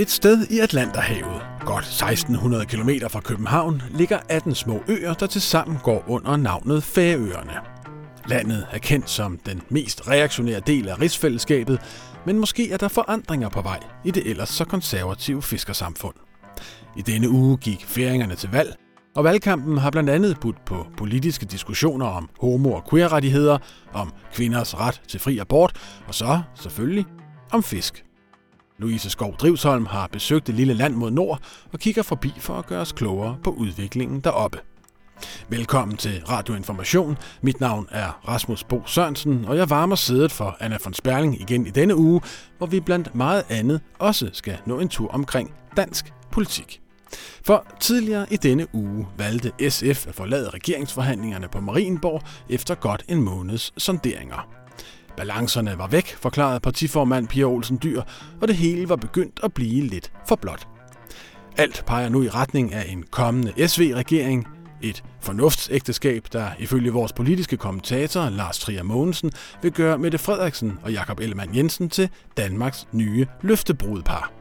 Et sted i Atlanterhavet, godt 1600 km fra København, ligger 18 små øer, der tilsammen går under navnet Færøerne. Landet er kendt som den mest reaktionære del af rigsfællesskabet, men måske er der forandringer på vej i det ellers så konservative fiskersamfund. I denne uge gik færingerne til valg, og valgkampen har blandt andet budt på politiske diskussioner om homo- og queer-rettigheder, om kvinders ret til fri abort, og så selvfølgelig om fisk. Louise Skov Drivsholm har besøgt det lille land mod nord og kigger forbi for at gøre os klogere på udviklingen deroppe. Velkommen til Radio Information. Mit navn er Rasmus Bo Sørensen, og jeg varmer sædet for Anna von Sperling igen i denne uge, hvor vi blandt meget andet også skal nå en tur omkring dansk politik. For tidligere i denne uge valgte SF at forlade regeringsforhandlingerne på Marienborg efter godt en måneds sonderinger. Balancerne var væk, forklarede partiformand Pia Olsen Dyr, og det hele var begyndt at blive lidt for blot. Alt peger nu i retning af en kommende SV-regering, et fornuftsægteskab, der ifølge vores politiske kommentator Lars Trier Mogensen vil gøre Mette Frederiksen og Jakob Ellemann Jensen til Danmarks nye løftebrudpar.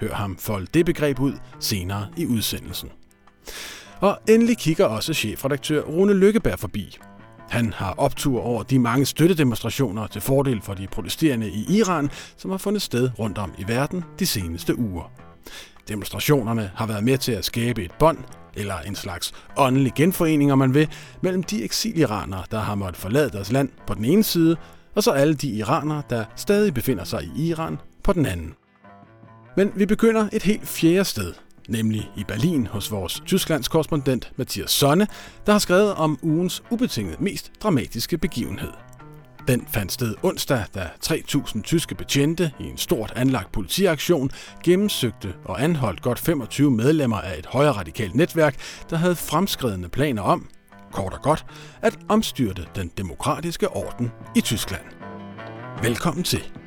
Hør ham folde det begreb ud senere i udsendelsen. Og endelig kigger også chefredaktør Rune Lykkeberg forbi. Han har optur over de mange støttedemonstrationer til fordel for de protesterende i Iran, som har fundet sted rundt om i verden de seneste uger. Demonstrationerne har været med til at skabe et bånd, eller en slags åndelig genforening, om man vil, mellem de eksiliranere, der har måttet forlade deres land på den ene side, og så alle de iranere, der stadig befinder sig i Iran på den anden. Men vi begynder et helt fjerde sted, nemlig i Berlin hos vores Tysklands korrespondent Mathias Sonne, der har skrevet om ugens ubetinget mest dramatiske begivenhed. Den fandt sted onsdag, da 3.000 tyske betjente i en stort anlagt politiaktion gennemsøgte og anholdt godt 25 medlemmer af et højre radikalt netværk, der havde fremskridende planer om, kort og godt, at omstyrte den demokratiske orden i Tyskland. Velkommen til.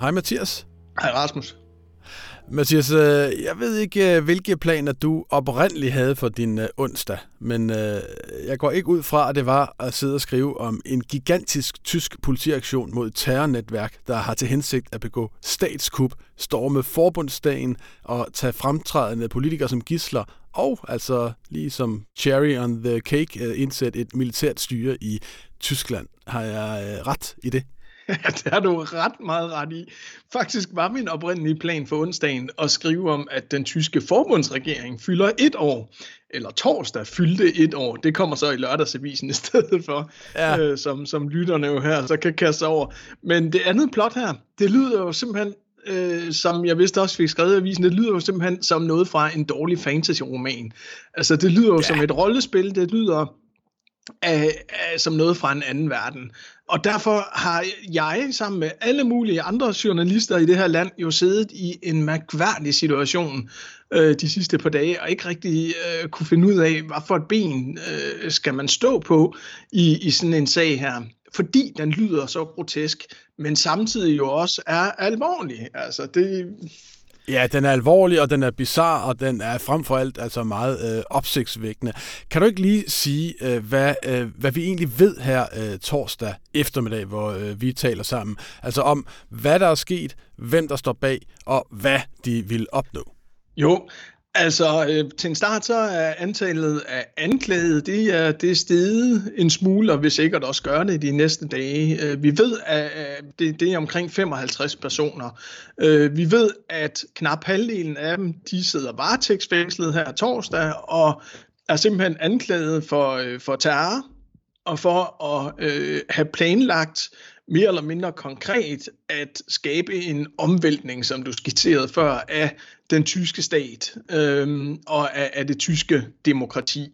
Hej Mathias. Hej Rasmus. Mathias, øh, jeg ved ikke, øh, hvilke planer du oprindeligt havde for din øh, onsdag, men jeg går ikke ud fra, at det var at sidde og skrive om en gigantisk tysk politiaktion mod et terrornetværk, der har til hensigt at begå statskup, storme forbundsdagen og tage fremtrædende politikere som gisler, og altså lige som cherry on the cake indsætte et militært styre i Tyskland. Har jeg ret i det? Ja, det har du ret meget ret i. Faktisk var min oprindelige plan for onsdagen at skrive om, at den tyske forbundsregering fylder et år, eller torsdag fyldte et år. Det kommer så i lørdagsavisen i stedet for, ja. øh, som, som lytterne jo her så kan kaste over. Men det andet plot her, det lyder jo simpelthen øh, som jeg vidste også fik skrevet i avisen, det lyder jo simpelthen som noget fra en dårlig fantasy-roman. Altså, det lyder jo ja. som et rollespil, det lyder af, af, som noget fra en anden verden. Og derfor har jeg sammen med alle mulige andre journalister i det her land jo siddet i en mærkværdig situation øh, de sidste par dage, og ikke rigtig øh, kunne finde ud af, hvad for et ben øh, skal man stå på i, i sådan en sag her. Fordi den lyder så grotesk, men samtidig jo også er alvorlig. Altså det, Ja, den er alvorlig, og den er bizar, og den er frem for alt altså meget øh, opsigtsvækkende. Kan du ikke lige sige, øh, hvad, øh, hvad vi egentlig ved her øh, torsdag eftermiddag, hvor øh, vi taler sammen? Altså om, hvad der er sket, hvem der står bag, og hvad de vil opnå? Jo, Altså, øh, til en start så er antallet af anklagede, det er, det er steget en smule, og vil sikkert også gøre det de næste dage. Øh, vi ved, at det, det er omkring 55 personer. Øh, vi ved, at knap halvdelen af dem, de sidder varetægtsfængslet her torsdag, og er simpelthen anklaget for, øh, for terror, og for at øh, have planlagt mere eller mindre konkret at skabe en omvæltning, som du skitserede før, af den tyske stat øhm, og af, af det tyske demokrati.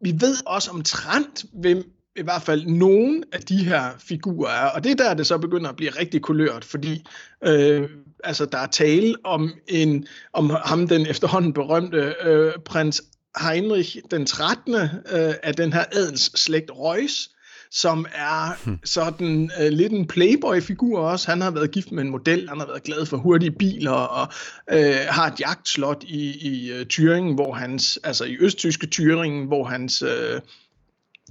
Vi ved også omtrent, hvem i hvert fald nogen af de her figurer er, og det er der, det så begynder at blive rigtig kulørt, fordi øh, altså, der er tale om, en, om ham, den efterhånden berømte øh, prins Heinrich den 13. Øh, af den her adelsslægt Reuss, som er hmm. sådan uh, lidt en playboy-figur også. Han har været gift med en model, han har været glad for hurtige biler, og uh, har et jagtslot i, i uh, Thüringen, hvor hans, altså i østtyske Thüringen, hvor hans uh,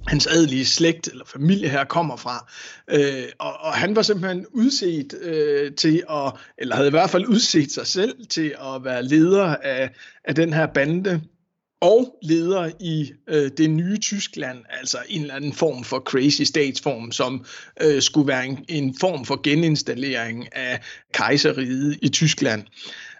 hans adelige slægt eller familie her kommer fra. Øh, og, og han var simpelthen udset øh, til at, eller havde i hvert fald udset sig selv til at være leder af, af den her bande, og leder i øh, det nye Tyskland, altså en eller anden form for crazy statsform, som øh, skulle være en, en form for geninstallering af kejseriet i Tyskland.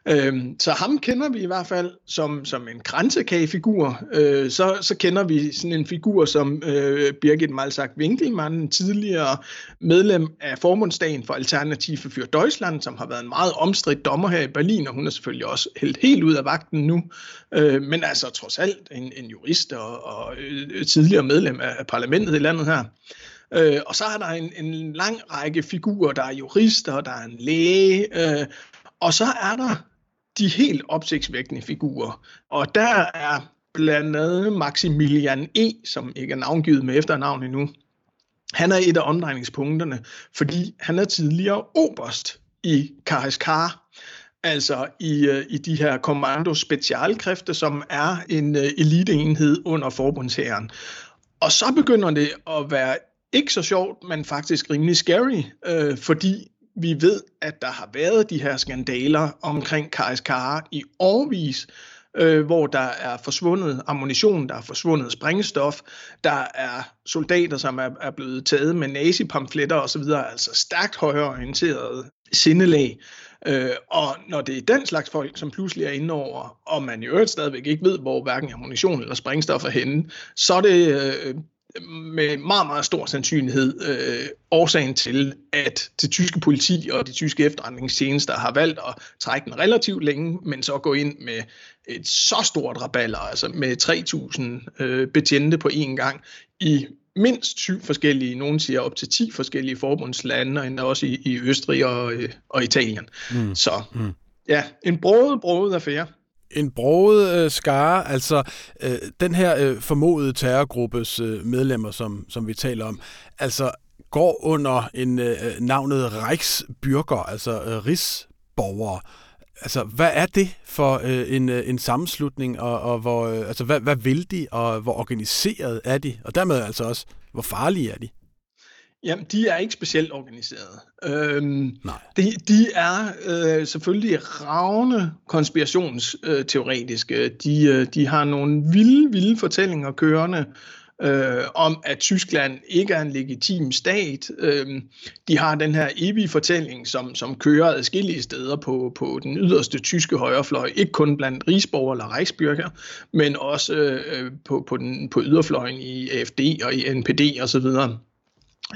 Øhm, så ham kender vi i hvert fald som, som en grænsekagefigur. Øh, så, så kender vi sådan en figur som øh, Birgit Malsak Winkelmann, tidligere medlem af formundsdagen for Alternative for Deutschland, som har været en meget omstridt dommer her i Berlin, og hun er selvfølgelig også helt, helt ud af vagten nu. Øh, men altså trods alt en, en jurist og, og øh, tidligere medlem af, af parlamentet i landet her. Øh, og så er der en, en lang række figurer. Der er jurister, der er en læge, øh, og så er der de helt opsigtsvækkende figurer. Og der er blandt andet Maximilian E., som ikke er navngivet med efternavn endnu. Han er et af omdrejningspunkterne, fordi han er tidligere oberst i Karaskar, altså i, øh, i de her kommando specialkræfter, som er en øh, eliteenhed under forbundshæren. Og så begynder det at være ikke så sjovt, men faktisk rimelig scary, øh, fordi vi ved, at der har været de her skandaler omkring KSK i årvis, øh, hvor der er forsvundet ammunition, der er forsvundet sprængstof, der er soldater, som er, er blevet taget med nazipamfletter osv., altså stærkt højreorienteret sindelag. Øh, og når det er den slags folk, som pludselig er inde over, og man i øvrigt stadigvæk ikke ved, hvor hverken ammunition eller sprængstof er henne, så er det øh, med meget, meget stor sandsynlighed øh, årsagen til, at det tyske politi og de tyske efterretningstjenester har valgt at trække den relativt længe, men så gå ind med et så stort raballer, altså med 3.000 øh, betjente på én gang i mindst syv forskellige, nogen siger op til 10 forskellige forbundslande, og endda også i, i Østrig og, øh, og Italien. Mm. Så mm. ja, en broet, broet affære en broget øh, skare, altså øh, den her øh, formodede terrorgruppes øh, medlemmer, som, som vi taler om, altså går under en øh, navnet Reichsbürger, altså øh, rigsborgere. Altså, hvad er det for øh, en, øh, en sammenslutning, og, og hvor, øh, altså, hvad, hvad vil de, og hvor organiseret er de, og dermed altså også, hvor farlige er de? Jamen, de er ikke specielt organiseret. Øhm, Nej. De, de er øh, selvfølgelig ravne konspirationsteoretiske. De, øh, de har nogle vilde, vilde fortællinger kørende øh, om, at Tyskland ikke er en legitim stat. Øh, de har den her evige fortælling, som, som kører adskillige steder på, på den yderste tyske højrefløj. Ikke kun blandt rigsborger eller Reichsbürger, men også øh, på, på, den, på yderfløjen i AFD og i NPD osv.,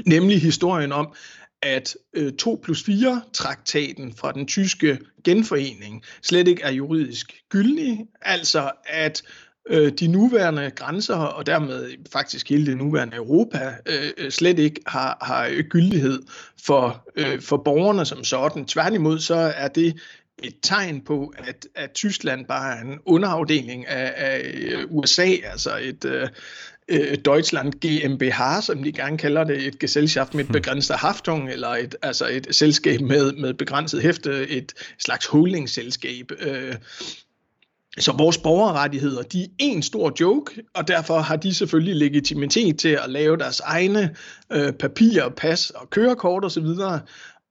nemlig historien om, at øh, 2 plus 4 traktaten fra den tyske genforening slet ikke er juridisk gyldig, altså at øh, de nuværende grænser og dermed faktisk hele det nuværende Europa øh, øh, slet ikke har, har gyldighed for, øh, for borgerne som sådan. Tværtimod så er det et tegn på, at, at Tyskland bare er en underafdeling af, af øh, USA, altså et, øh, øh, Deutschland GmbH, som de gerne kalder det, et Gesellschaft med hmm. begrænset Haftung, eller et, altså et selskab med, med begrænset hæfte, et slags holdingselskab. Øh, så vores borgerrettigheder, de er en stor joke, og derfor har de selvfølgelig legitimitet til at lave deres egne øh, papirer, pas og kørekort osv.,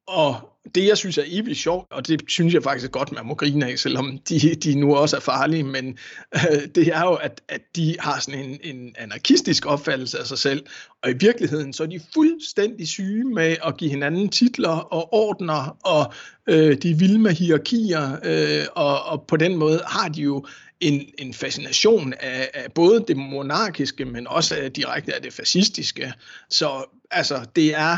og det, jeg synes er evigt sjovt, og det synes jeg faktisk er godt, man må grine af, selvom de, de nu også er farlige, men øh, det er jo, at, at de har sådan en, en anarkistisk opfattelse af sig selv, og i virkeligheden så er de fuldstændig syge med at give hinanden titler og ordner, og øh, de vilde med hierarkier, øh, og, og på den måde har de jo en, en fascination af, af både det monarkiske, men også direkte af det fascistiske. Så altså, det er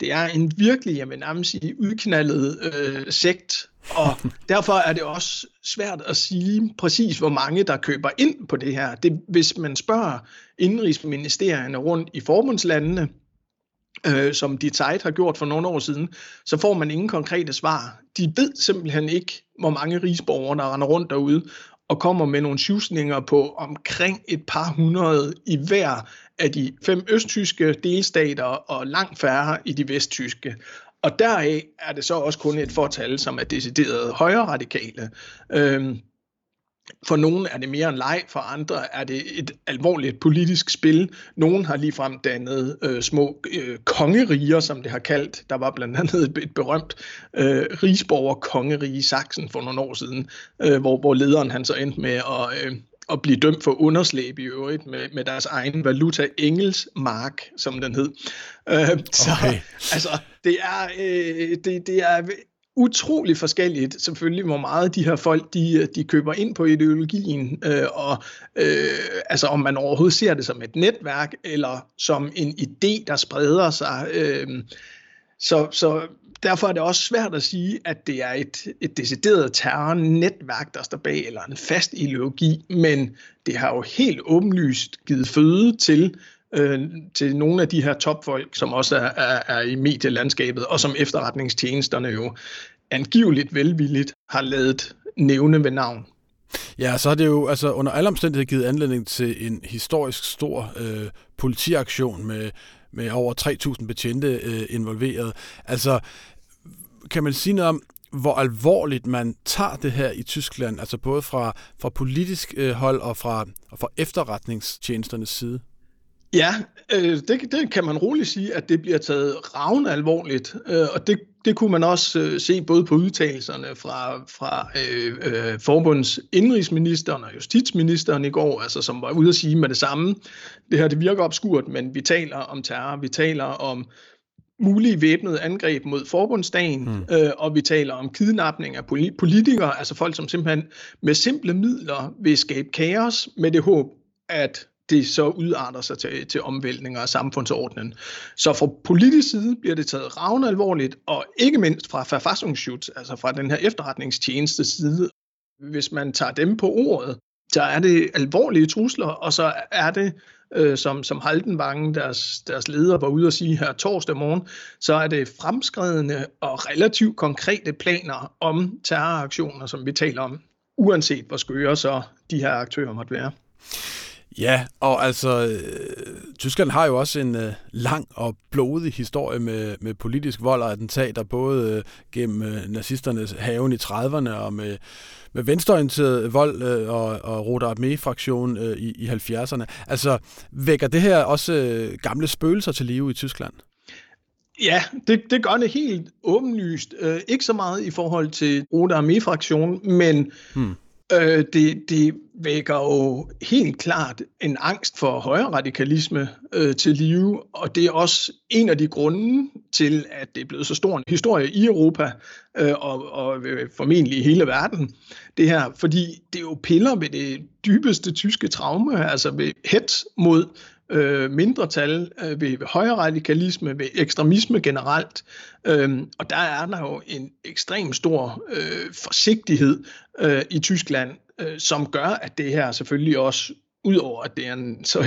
det er en virkelig, jeg vil nærmest sige, udknaldet øh, sekt, og derfor er det også svært at sige præcis, hvor mange der køber ind på det her. Det, hvis man spørger indrigsministerierne rundt i forbundslandene, øh, som de Zeit har gjort for nogle år siden, så får man ingen konkrete svar. De ved simpelthen ikke, hvor mange rigsborgere, der render rundt derude, og kommer med nogle tjusninger på omkring et par hundrede i hver af de fem østtyske delstater og langt færre i de vesttyske. Og deraf er det så også kun et fortal, som er decideret højre radikale. Øhm, for nogle er det mere en leg, for andre er det et alvorligt politisk spil. Nogle har ligefrem dannet øh, små øh, kongeriger, som det har kaldt. Der var blandt andet et, et berømt øh, rigsborger kongerige i Sachsen for nogle år siden, øh, hvor, hvor lederen han så endte med at, øh, at blive dømt for underslæb i øvrigt med, med deres egen valuta, Engelsmark, som den hed. Øh, så okay. altså, det er, øh, det, det er utrolig forskelligt selvfølgelig, hvor meget de her folk, de, de køber ind på ideologien, øh, og øh, altså om man overhovedet ser det som et netværk, eller som en idé, der spreder sig. Øh, så, så derfor er det også svært at sige, at det er et, et decideret terrornetværk, der står bag, eller en fast ideologi, men det har jo helt åbenlyst givet føde til øh, til nogle af de her topfolk, som også er, er, er i medielandskabet, og som efterretningstjenesterne jo angiveligt velvilligt har lavet nævne ved navn. Ja, så har det jo altså under alle omstændigheder givet anledning til en historisk stor øh, politiaktion med, med over 3.000 betjente øh, involveret. Altså, kan man sige noget om, hvor alvorligt man tager det her i Tyskland, altså både fra, fra politisk øh, hold og fra, og fra efterretningstjenesternes side? Ja, øh, det, det kan man roligt sige, at det bliver taget ravne alvorligt, øh, og det, det kunne man også øh, se både på udtalelserne fra, fra øh, øh, forbunds indrigsministeren og justitsministeren i går, altså som var ude at sige med det samme. Det her det virker obskurt, men vi taler om terror, vi taler om mulige væbnede angreb mod forbundsdagen, mm. øh, og vi taler om kidnapning af politikere, altså folk, som simpelthen med simple midler vil skabe kaos med det håb, at det så udarter sig til, til omvæltninger af samfundsordenen. Så fra politisk side bliver det taget ravne alvorligt, og ikke mindst fra Verfassungsschutz, altså fra den her efterretningstjeneste side. Hvis man tager dem på ordet, så er det alvorlige trusler, og så er det, øh, som, som Haldenvangen, deres, deres leder, var ude at sige her torsdag morgen, så er det fremskredende og relativt konkrete planer om terroraktioner, som vi taler om, uanset hvor skøre så de her aktører måtte være. Ja, og altså, øh, Tyskland har jo også en øh, lang og blodig historie med, med politisk vold og attentater, både øh, gennem øh, nazisternes haven i 30'erne og med, med venstreorienteret vold øh, og, og Rote Armee-fraktion øh, i, i 70'erne. Altså, vækker det her også øh, gamle spøgelser til live i Tyskland? Ja, det, det gør det helt åbenlyst. Øh, ikke så meget i forhold til Rote Armee-fraktion, men... Hmm Øh, det, det vækker jo helt klart en angst for højre radikalisme øh, til live, og det er også en af de grunde til, at det er blevet så stor en historie i Europa øh, og, og øh, formentlig i hele verden. Det her, fordi det jo piller ved det dybeste tyske traume, altså ved hets mod øh, mindretal, øh, ved, ved højre radikalisme, ved ekstremisme generelt. Øh, og der er der jo en ekstrem stor øh, forsigtighed øh, i Tyskland, øh, som gør, at det her selvfølgelig også udover at det er en så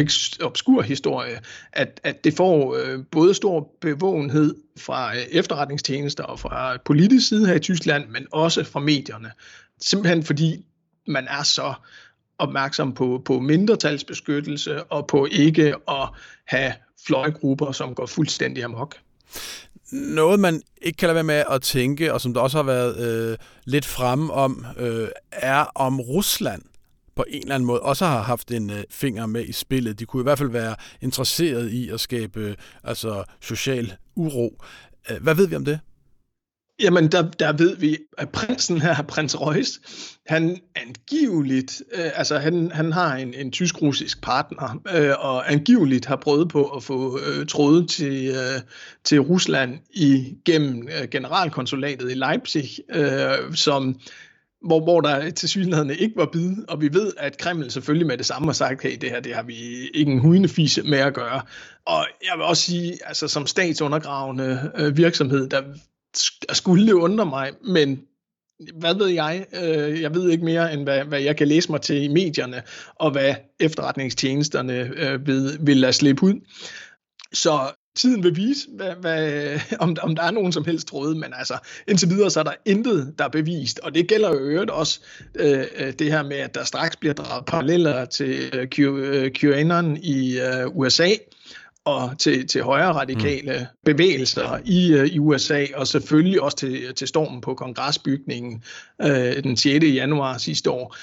obskur historie, at, at det får øh, både stor bevågenhed fra øh, efterretningstjenester og fra politisk side her i Tyskland, men også fra medierne. Simpelthen fordi man er så opmærksom på, på mindretalsbeskyttelse og på ikke at have fløjgrupper, som går fuldstændig amok. Noget, man ikke kan lade være med at tænke, og som der også har været øh, lidt fremme om, øh, er om Rusland på en eller anden måde også har haft en øh, finger med i spillet. De kunne i hvert fald være interesseret i at skabe øh, altså social uro. Øh, hvad ved vi om det? Jamen, der, der ved vi, at prinsen her, prins Reus, han angiveligt, øh, altså han, han har en, en tysk-russisk partner, øh, og angiveligt har prøvet på at få øh, tråde til, øh, til Rusland igennem øh, generalkonsulatet i Leipzig, øh, som hvor, hvor der til synligheden ikke var bid, og vi ved, at Kreml selvfølgelig med det samme har sagt, hey, det her, det har vi ikke en hundefise med at gøre. Og jeg vil også sige, altså som statsundergravende øh, virksomhed, der skulle det undre mig, men hvad ved jeg? Øh, jeg ved ikke mere, end hvad, hvad jeg kan læse mig til i medierne, og hvad efterretningstjenesterne øh, vil, vil lade slippe ud. Så tiden vil vise, hvad, hvad, om, om der er nogen som helst tråde, men altså indtil videre så er der intet, der er bevist, og det gælder jo øvrigt også øh, øh, det her med, at der straks bliver draget paralleller til øh, Q, øh, QAnon i øh, USA, og til, til højre radikale mm. bevægelser i, uh, i USA, og selvfølgelig også til, til stormen på kongresbygningen uh, den 6. januar sidste år.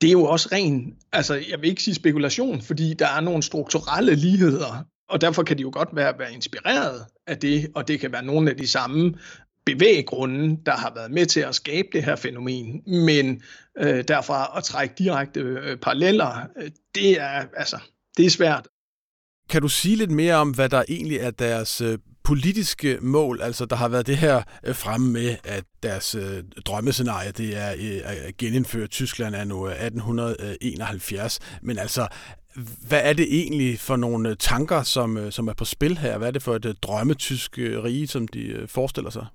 det er jo også ren, altså jeg vil ikke sige spekulation, fordi der er nogle strukturelle ligheder, og derfor kan de jo godt være, være inspireret af det, og det kan være nogle af de samme bevæggrunde, der har været med til at skabe det her fænomen. Men øh, derfra at trække direkte øh, paralleller, øh, det er altså det er svært. Kan du sige lidt mere om, hvad der egentlig er deres øh, politiske mål? Altså, der har været det her øh, fremme med, at deres øh, drømmescenarie, det er øh, at genindføre Tyskland af nu 1871. Men altså, hvad er det egentlig for nogle øh, tanker, som, som er på spil her? Hvad er det for et drømmetysk rige, som de forestiller sig?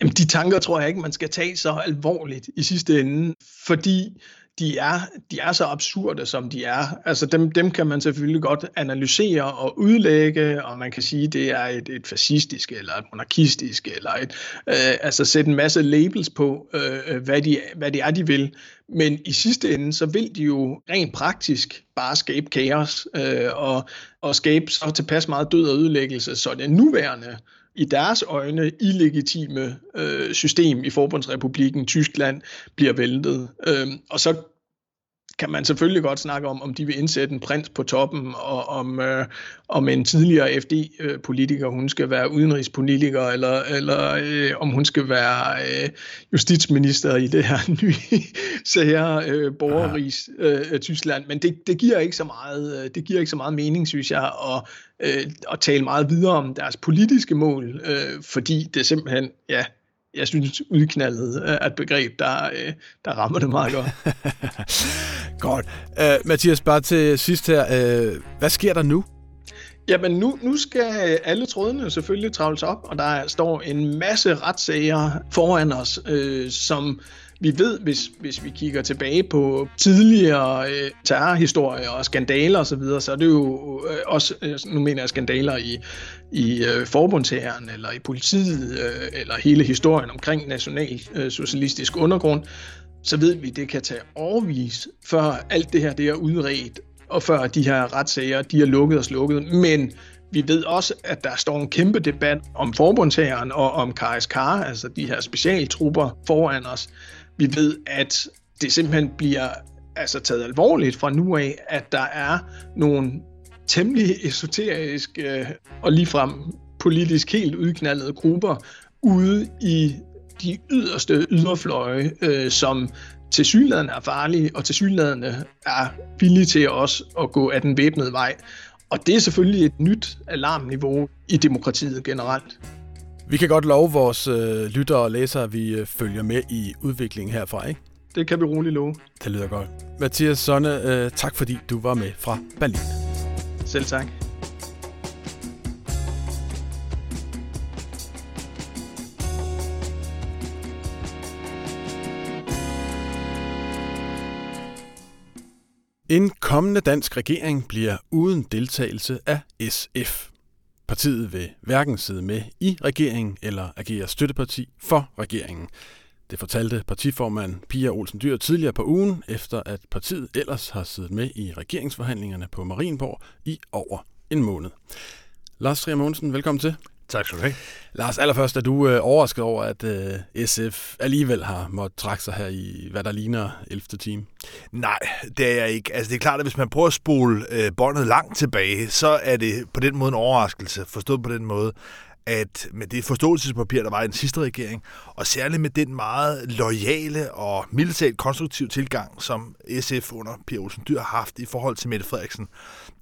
Jamen, de tanker tror jeg ikke, man skal tage så alvorligt i sidste ende, fordi de er, de er så absurde, som de er. Altså dem, dem kan man selvfølgelig godt analysere og udlægge, og man kan sige, det er et, et fascistisk, eller et monarkistisk, eller et, øh, altså sætte en masse labels på, øh, hvad, de, hvad det er, de vil. Men i sidste ende, så vil de jo rent praktisk bare skabe kaos, øh, og, og skabe så tilpas meget død og ødelæggelse, så det nuværende i deres øjne illegitime øh, system i Forbundsrepubliken Tyskland bliver væltet. Øh, og så kan man selvfølgelig godt snakke om, om de vil indsætte en prins på toppen, og om, øh, om en tidligere FD-politiker, hun skal være udenrigspolitiker, eller, eller øh, om hun skal være øh, justitsminister i det her nye sære øh, borgerrigs øh, Tyskland. Men det, det, giver ikke så meget, øh, det giver ikke så meget mening, synes jeg, at, øh, at tale meget videre om deres politiske mål, øh, fordi det simpelthen, ja, jeg synes, udknaldet er et begreb, der, øh, der rammer det meget godt. godt. Uh, Mathias, bare til sidst her. Uh, hvad sker der nu? Jamen, nu, nu skal alle trådene selvfølgelig travles op, og der står en masse retssager foran os, øh, som vi ved, hvis, hvis vi kigger tilbage på tidligere øh, terrorhistorier og skandaler osv., så, videre, så er det jo øh, også, øh, nu mener jeg skandaler i, i øh, forbundsherren eller i politiet, øh, eller hele historien omkring national øh, socialistisk undergrund, så ved vi, det kan tage overvis, før alt det her det er udredt, og før de her retssager de er lukket og slukket. Men vi ved også, at der står en kæmpe debat om forbundsherren og om KSK, altså de her specialtrupper foran os. Vi ved, at det simpelthen bliver altså taget alvorligt fra nu af, at der er nogle temmelig esoteriske øh, og ligefrem politisk helt udknaldede grupper ude i de yderste yderfløje, øh, som til synligheden er farlige, og til synligheden er villige til også at gå af den væbnede vej. Og det er selvfølgelig et nyt alarmniveau i demokratiet generelt. Vi kan godt love vores øh, lyttere og læsere, at vi øh, følger med i udviklingen herfra, ikke? Det kan vi roligt love. Det lyder godt. Mathias Sonne, øh, tak fordi du var med fra Berlin. Selv tak. En kommende dansk regering bliver uden deltagelse af SF. Partiet vil hverken sidde med i regeringen eller agere støtteparti for regeringen. Det fortalte partiformand Pia Olsen Dyr tidligere på ugen, efter at partiet ellers har siddet med i regeringsforhandlingerne på Marienborg i over en måned. Lars Trier Mogensen, velkommen til. Tak skal du have. Lars, allerførst er du øh, overrasket over, at øh, SF alligevel har måttet trække sig her i, hvad der ligner 11. time? Nej, det er jeg ikke. Altså, det er klart, at hvis man prøver at spole øh, båndet langt tilbage, så er det på den måde en overraskelse, forstået på den måde, at med det forståelsespapir, der var i den sidste regering, og særligt med den meget lojale og militært konstruktive tilgang, som SF under Pia Olsen Dyr har haft i forhold til Mette Frederiksen,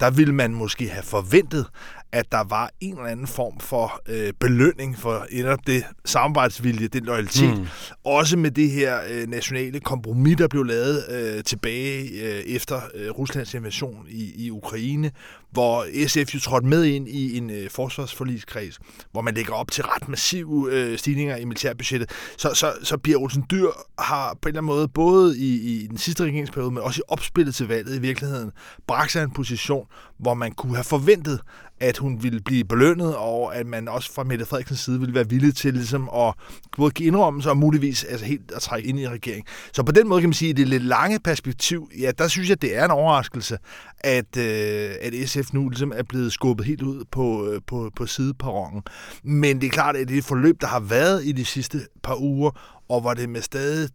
der ville man måske have forventet, at der var en eller anden form for øh, belønning for netop det samarbejdsvilje, den loyalitet. Mm. Også med det her øh, nationale kompromis, der blev lavet øh, tilbage øh, efter øh, Ruslands invasion i, i Ukraine, hvor SF jo trådte med ind i en øh, forsvarsforligskreds, hvor man lægger op til ret massive øh, stigninger i militærbudgettet. Så, så, så Pia Olsen Dyr har på en eller anden måde, både i, i den sidste regeringsperiode, men også i opspillet til valget i virkeligheden, bragt sig en position, hvor man kunne have forventet, at hun ville blive belønnet, og at man også fra Mette Frederiksens side ville være villig til ligesom at både give indrømmelser og muligvis altså helt at trække ind i regeringen. Så på den måde kan man sige, at det lidt lange perspektiv, ja, der synes jeg, det er en overraskelse, at, øh, at SF nu ligesom er blevet skubbet helt ud på, øh, på, på sideperronen. Men det er klart, at det et forløb, der har været i de sidste par uger, og hvor det med stadig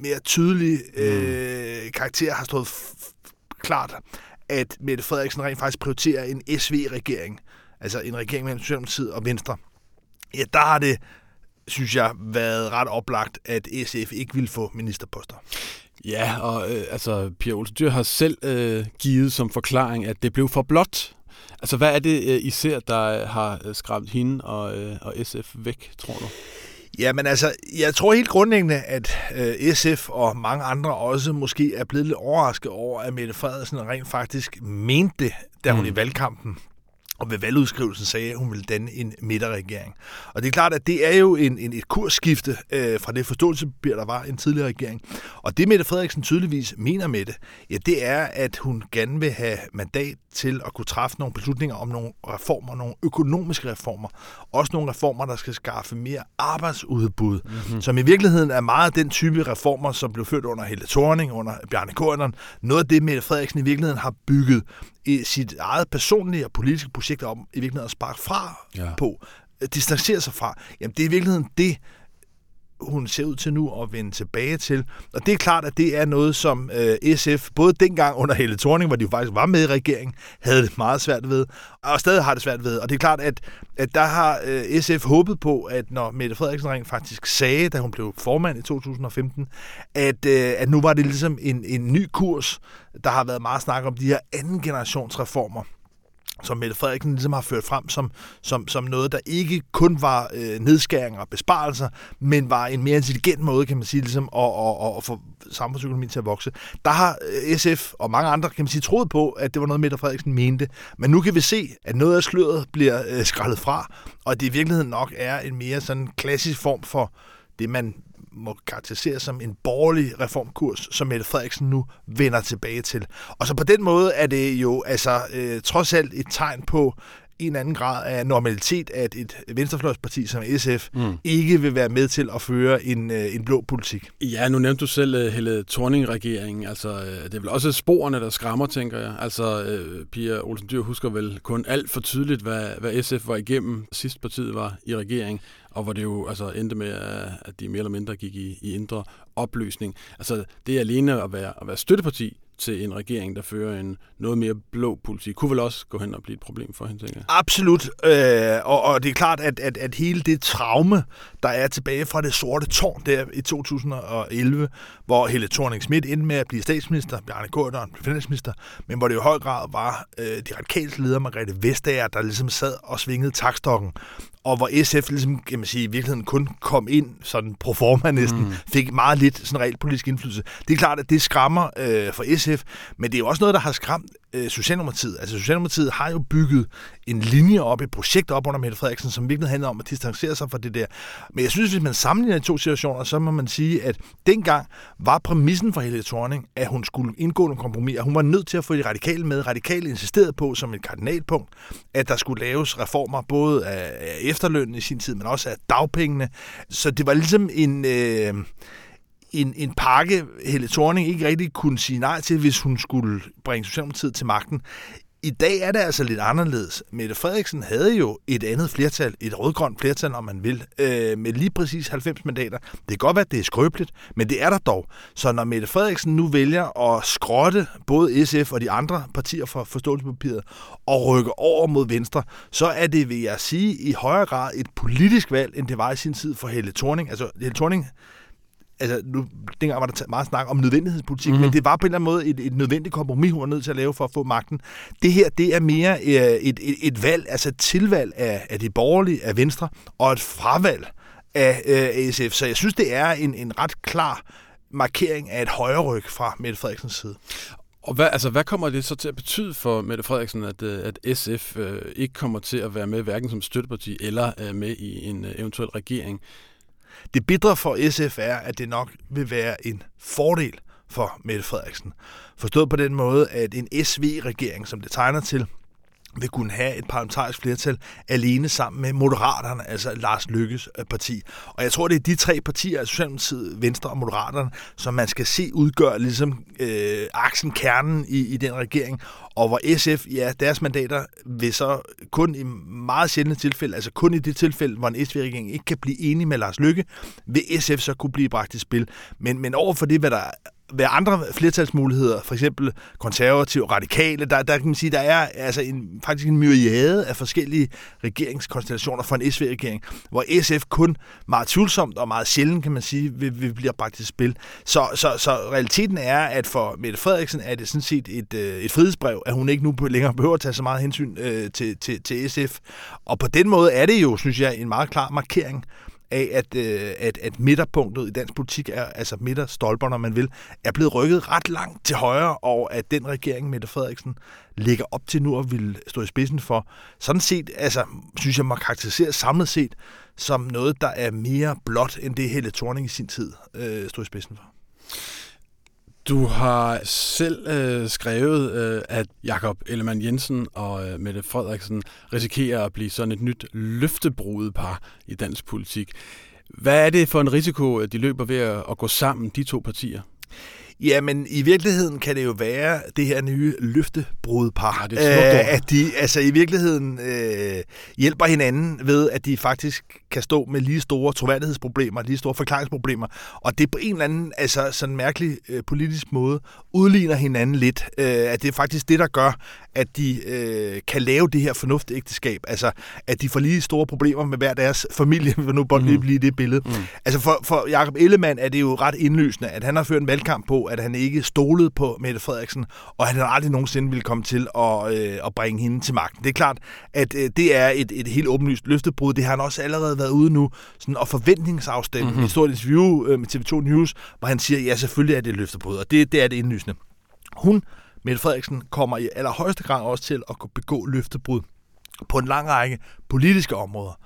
mere tydelig øh, karakter har stået klart, at Mette Frederiksen rent faktisk prioriterer en SV-regering, altså en regering mellem Socialdemokratiet og Venstre, ja, der har det, synes jeg, været ret oplagt, at SF ikke vil få ministerposter. Ja, og øh, altså, Pia Olsen Dyr har selv øh, givet som forklaring, at det blev for blot. Altså, hvad er det øh, især, der har øh, skræmt hende og, øh, og SF væk, tror du? Ja, men altså, jeg tror helt grundlæggende, at øh, SF og mange andre også måske er blevet lidt overrasket over, at Mette Frederiksen rent faktisk mente det, da hun mm. i valgkampen og ved valgudskrivelsen sagde, at hun ville danne en midterregering. Og det er klart, at det er jo en, en, et kursskifte øh, fra det forståelsespapir, der var en tidligere regering. Og det Mette Frederiksen tydeligvis mener med det, ja, det er, at hun gerne vil have mandat til at kunne træffe nogle beslutninger om nogle reformer, nogle økonomiske reformer. Også nogle reformer, der skal skaffe mere arbejdsudbud, mm-hmm. som i virkeligheden er meget den type reformer, som blev ført under Helle Thorning, under Bjarne Korydon. Noget af det, Mette Frederiksen i virkeligheden har bygget i sit eget personlige og politiske projekt om i virkeligheden at sparke fra ja. på, distancere sig fra, jamen det er i virkeligheden det, hun ser ud til nu at vende tilbage til. Og det er klart, at det er noget, som øh, SF, både dengang under Helle Thorning, hvor de jo faktisk var med i regeringen, havde det meget svært ved, og stadig har det svært ved. Og det er klart, at, at der har øh, SF håbet på, at når Mette Frederiksen rent faktisk sagde, da hun blev formand i 2015, at, øh, at nu var det ligesom en, en ny kurs. Der har været meget snak om de her anden generations reformer som Mette Frederiksen ligesom har ført frem som, som, som noget, der ikke kun var øh, nedskæringer og besparelser, men var en mere intelligent måde, kan man sige, ligesom at, at, at, at få samfundsøkonomien til at vokse. Der har øh, SF og mange andre, kan man sige, troet på, at det var noget, Mette Frederiksen mente. Men nu kan vi se, at noget af sløret bliver øh, skrællet fra, og det i virkeligheden nok er en mere sådan klassisk form for det, man må karakteriseres som en borgerlig reformkurs, som Mette Frederiksen nu vender tilbage til. Og så på den måde er det jo altså øh, trods alt et tegn på en anden grad af normalitet, at et venstrefløjsparti som SF mm. ikke vil være med til at føre en, øh, en blå politik. Ja, nu nævnte du selv uh, Helle Thorning-regeringen. Altså, uh, det er vel også sporene, der skræmmer, tænker jeg. Altså, Pia Olsen Dyr husker vel kun alt for tydeligt, hvad, hvad SF var igennem sidst partiet var i regering og hvor det jo altså endte med, at de mere eller mindre gik i, i indre opløsning. Altså det er alene at være, at være støtteparti til en regering, der fører en noget mere blå politik, kunne vel også gå hen og blive et problem for hende, tænker jeg. Absolut, øh, og, og det er klart, at, at, at hele det traume, der er tilbage fra det sorte tårn der i 2011, hvor Helle thorning Schmidt endte med at blive statsminister, Bjarne Korydon blev finansminister, men hvor det i høj grad var øh, de radikale ledere, Margrethe Vestager, der ligesom sad og svingede takstokken og hvor SF ligesom, kan man sige, i virkeligheden kun kom ind sådan pro forma næsten, mm. fik meget lidt sådan reelt politisk indflydelse. Det er klart, at det skræmmer øh, for SF, men det er jo også noget, der har skræmt øh, Socialdemokratiet. Altså Socialdemokratiet har jo bygget en linje op, et projekt op under Mette Frederiksen, som virkelig handler om at distancere sig fra det der. Men jeg synes, hvis man sammenligner de to situationer, så må man sige, at dengang var præmissen for Helle Thorning, at hun skulle indgå nogle kompromis, hun var nødt til at få de radikale med. Radikale insisterede på som et kardinalpunkt, at der skulle laves reformer både af efterlønnen i sin tid, men også af dagpengene. Så det var ligesom en... Øh, en, en pakke, Helle Thorning ikke rigtig kunne sige nej til, hvis hun skulle bringe Socialdemokratiet til magten. I dag er det altså lidt anderledes. Mette Frederiksen havde jo et andet flertal, et rødgrønt flertal, om man vil, øh, med lige præcis 90 mandater. Det kan godt være, at det er skrøbeligt, men det er der dog. Så når Mette Frederiksen nu vælger at skrotte både SF og de andre partier fra forståelsespapiret og rykke over mod Venstre, så er det, vil jeg sige, i højere grad et politisk valg, end det var i sin tid for Helle Thorning. Altså, Helle Thorning altså nu, dengang var der meget snak om nødvendighedspolitik, mm. men det var på en eller anden måde et, et nødvendigt kompromis, hun var nødt til at lave for at få magten. Det her, det er mere øh, et, et, et valg, altså et tilvalg af, af de borgerlige, af Venstre, og et fravalg af øh, SF. Så jeg synes, det er en, en ret klar markering af et højre ryg fra Mette Frederiksens side. Og hvad, altså, hvad kommer det så til at betyde for Mette Frederiksen, at, øh, at SF øh, ikke kommer til at være med hverken som støtteparti eller øh, med i en øh, eventuel regering? Det bidre for SF er, at det nok vil være en fordel for Mette Frederiksen. Forstået på den måde, at en SV-regering, som det tegner til, vil kunne have et parlamentarisk flertal alene sammen med Moderaterne, altså Lars Lykkes øh, parti. Og jeg tror, det er de tre partier, altså Socialdemokratiet, Venstre og Moderaterne, som man skal se udgør ligesom øh, aksen, kernen i, i den regering. Og hvor SF, ja, deres mandater vil så kun i meget sjældne tilfælde, altså kun i det tilfælde, hvor en SV-regering ikke kan blive enig med Lars Lykke, vil SF så kunne blive bragt i spil. Men, men over for det, hvad der være andre flertalsmuligheder, for eksempel konservative, radikale, der, der kan man sige, der er altså en, faktisk en myriade af forskellige regeringskonstellationer for en SV-regering, hvor SF kun meget tvivlsomt og meget sjældent, kan man sige, vil, vil blive bragt til spil. Så, så, så realiteten er, at for Mette Frederiksen er det sådan set et, øh, et frihedsbrev, at hun ikke nu længere behøver at tage så meget hensyn øh, til, til, til SF. Og på den måde er det jo, synes jeg, en meget klar markering af, at, øh, at, at midterpunktet i dansk politik, er, altså midterstolper, når man vil, er blevet rykket ret langt til højre, og at den regering, Mette Frederiksen, ligger op til nu og vil stå i spidsen for, sådan set, altså, synes jeg, må karakterisere samlet set som noget, der er mere blot, end det hele Thorning i sin tid øh, stod i spidsen for. Du har selv øh, skrevet, øh, at Jakob Ellemann Jensen og øh, Mette Frederiksen risikerer at blive sådan et nyt løftebrudet i dansk politik. Hvad er det for en risiko, de løber ved at, at gå sammen, de to partier? Jamen, i virkeligheden kan det jo være det her nye løftebrudpar. Ja, det er øh, at de altså i virkeligheden øh, hjælper hinanden ved, at de faktisk kan stå med lige store troværdighedsproblemer, lige store forklaringsproblemer, og det på en eller anden altså sådan mærkelig øh, politisk måde udligner hinanden lidt. Øh, at det er faktisk det, der gør, at de øh, kan lave det her fornuftægteskab. Altså, at de får lige store problemer med hver deres familie, vil nu bare lige mm. blive det billede. Mm. Altså, for, for Jacob Ellemann er det jo ret indlysende, at han har ført en valgkamp på, at han ikke stolede på Mette Frederiksen, og han har aldrig nogensinde ville komme til at, øh, at bringe hende til magten. Det er klart, at øh, det er et, et helt åbenlyst løftebrud. Det har han også allerede været ude nu, sådan, og forventningsafstemme mm-hmm. i et stort interview øh, med TV2 News, hvor han siger, ja, selvfølgelig er det et løftebrud, og det, det er det indlysende. Hun Mette Frederiksen kommer i allerhøjeste grad også til at begå løftebrud på en lang række politiske områder.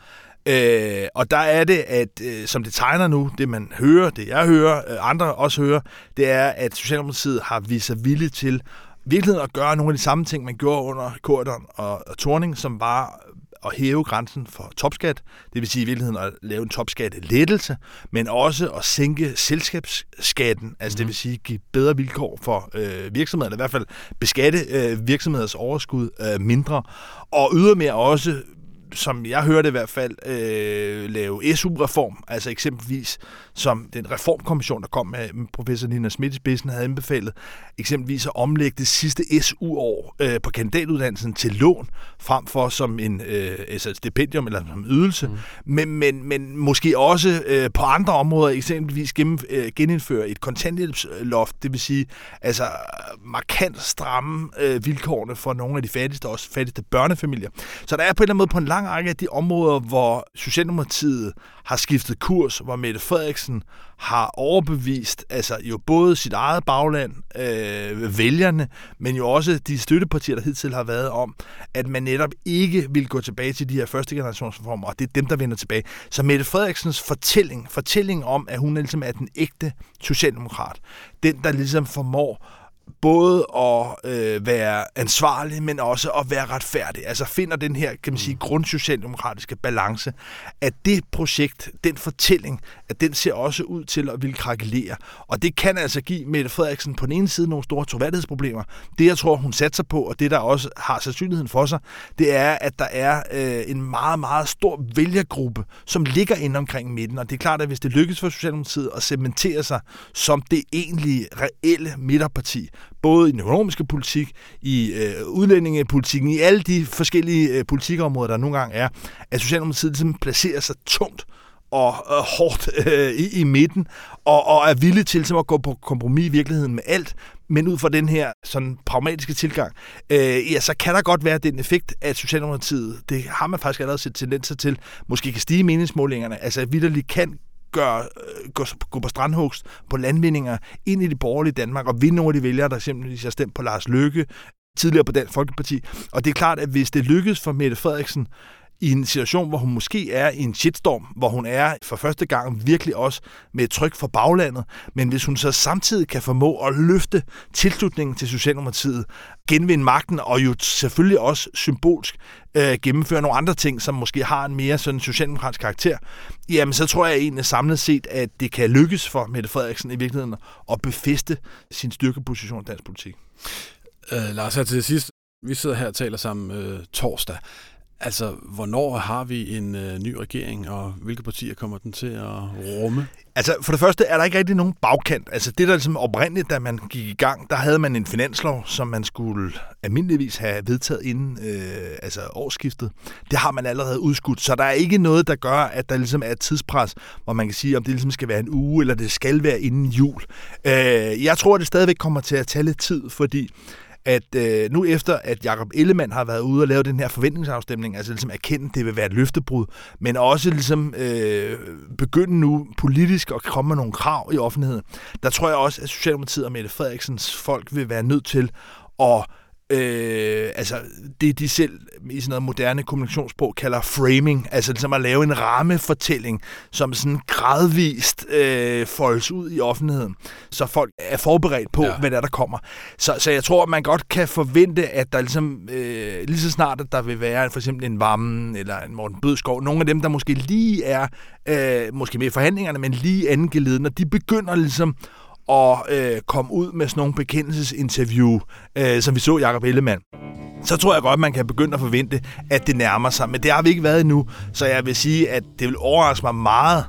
Øh, og der er det, at øh, som det tegner nu, det man hører, det jeg hører, øh, andre også hører, det er, at Socialdemokratiet har vist sig villige til virkeligheden at gøre nogle af de samme ting, man gjorde under Korten og, og Torning, som var at hæve grænsen for topskat, det vil sige i virkeligheden at lave en topskattelettelse, men også at sænke selskabsskatten, altså mm. det mhm. vil sige give bedre vilkår for øh, virksomhederne, i hvert fald beskatte øh, virksomheders overskud øh, mindre, og ydermere også som jeg hørte i hvert fald, øh, lave SU-reform, altså eksempelvis som den reformkommission, der kom med, professor Nina Schmidt i spidsen, havde anbefalet, eksempelvis at omlægge det sidste SU-år øh, på kandidatuddannelsen til lån, frem for som en øh, altså et stipendium eller som ydelse, mm. men, men, men måske også øh, på andre områder, eksempelvis gennem, øh, genindføre et kontanthjælpsloft, det vil sige altså markant stramme øh, vilkårene for nogle af de fattigste, også fattigste børnefamilier. Så der er på en eller anden måde på en lang række af de områder, hvor Socialdemokratiet har skiftet kurs, hvor Mette Frederiksen har overbevist altså jo både sit eget bagland, øh, vælgerne, men jo også de støttepartier, der hidtil har været om, at man netop ikke vil gå tilbage til de her første generationsreformer, og det er dem, der vender tilbage. Så Mette Frederiksens fortælling, fortælling om, at hun ligesom er den ægte socialdemokrat, den, der ligesom formår både at øh, være ansvarlig, men også at være retfærdig. Altså finder den her, kan man sige, mm. grundsocialdemokratiske balance, at det projekt, den fortælling, at den ser også ud til at ville krakelere. Og det kan altså give Mette Frederiksen på den ene side nogle store troværdighedsproblemer. Det, jeg tror, hun satser på, og det, der også har sandsynligheden for sig, det er, at der er øh, en meget, meget stor vælgergruppe, som ligger inde omkring midten. Og det er klart, at hvis det lykkes for Socialdemokratiet at cementere sig som det egentlige, reelle midterparti, både i den økonomiske politik, i øh, udlændingepolitikken, i alle de forskellige øh, politikområder, der nogle gange er, at Socialdemokratiet ligesom placerer sig tungt og øh, hårdt øh, i, i midten, og, og er villig til ligesom, at gå på kompromis i virkeligheden med alt, men ud fra den her sådan pragmatiske tilgang, øh, ja, så kan der godt være den effekt, at Socialdemokratiet, det har man faktisk allerede set tendenser til, måske kan stige meningsmålingerne, altså at vidderligt kan gør, øh, gå, gå på strandhugst, på landvindinger, ind i det borgerlige Danmark og vinde nogle af de vælgere, der simpelthen har stemt på Lars Løkke, tidligere på Dansk Folkeparti. Og det er klart, at hvis det lykkes for Mette Frederiksen i en situation, hvor hun måske er i en shitstorm, hvor hun er for første gang virkelig også med et tryk fra baglandet, men hvis hun så samtidig kan formå at løfte tilslutningen til Socialdemokratiet, genvinde magten og jo selvfølgelig også symbolsk øh, gennemføre nogle andre ting, som måske har en mere sådan socialdemokratisk karakter, jamen så tror jeg egentlig samlet set, at det kan lykkes for Mette Frederiksen i virkeligheden at befeste sin styrkeposition i dansk politik. Øh, Lars, her til sidst. Vi sidder her og taler sammen øh, torsdag. Altså, hvornår har vi en øh, ny regering, og hvilke partier kommer den til at rumme? Altså, for det første er der ikke rigtig nogen bagkant. Altså, det der ligesom oprindeligt, da man gik i gang, der havde man en finanslov, som man skulle almindeligvis have vedtaget inden øh, altså årsskiftet. Det har man allerede udskudt, så der er ikke noget, der gør, at der ligesom er et tidspres, hvor man kan sige, om det ligesom skal være en uge, eller det skal være inden jul. Øh, jeg tror, at det stadigvæk kommer til at tage lidt tid, fordi at øh, nu efter, at Jakob Ellemann har været ude og lave den her forventningsafstemning, altså ligesom erkende, at det vil være et løftebrud, men også ligesom øh, begynde nu politisk at komme med nogle krav i offentligheden, der tror jeg også, at Socialdemokratiet og Mette Frederiksens folk vil være nødt til at øh, altså det de selv i sådan noget moderne kommunikationssprog kalder framing, altså ligesom at lave en rammefortælling, som sådan gradvist øh, foldes ud i offentligheden, så folk er forberedt på, ja. hvad der, er, der kommer. Så, så jeg tror, at man godt kan forvente, at der ligesom, øh, lige så snart, at der vil være for eksempel en Vammen eller en Morten Bødskov, nogle af dem, der måske lige er, øh, måske med i forhandlingerne, men lige angivet, når de begynder ligesom at øh, komme ud med sådan nogle bekendelsesinterview, øh, som vi så Jacob Ellemann, så tror jeg godt, man kan begynde at forvente, at det nærmer sig. Men det har vi ikke været endnu, så jeg vil sige, at det vil overraske mig meget,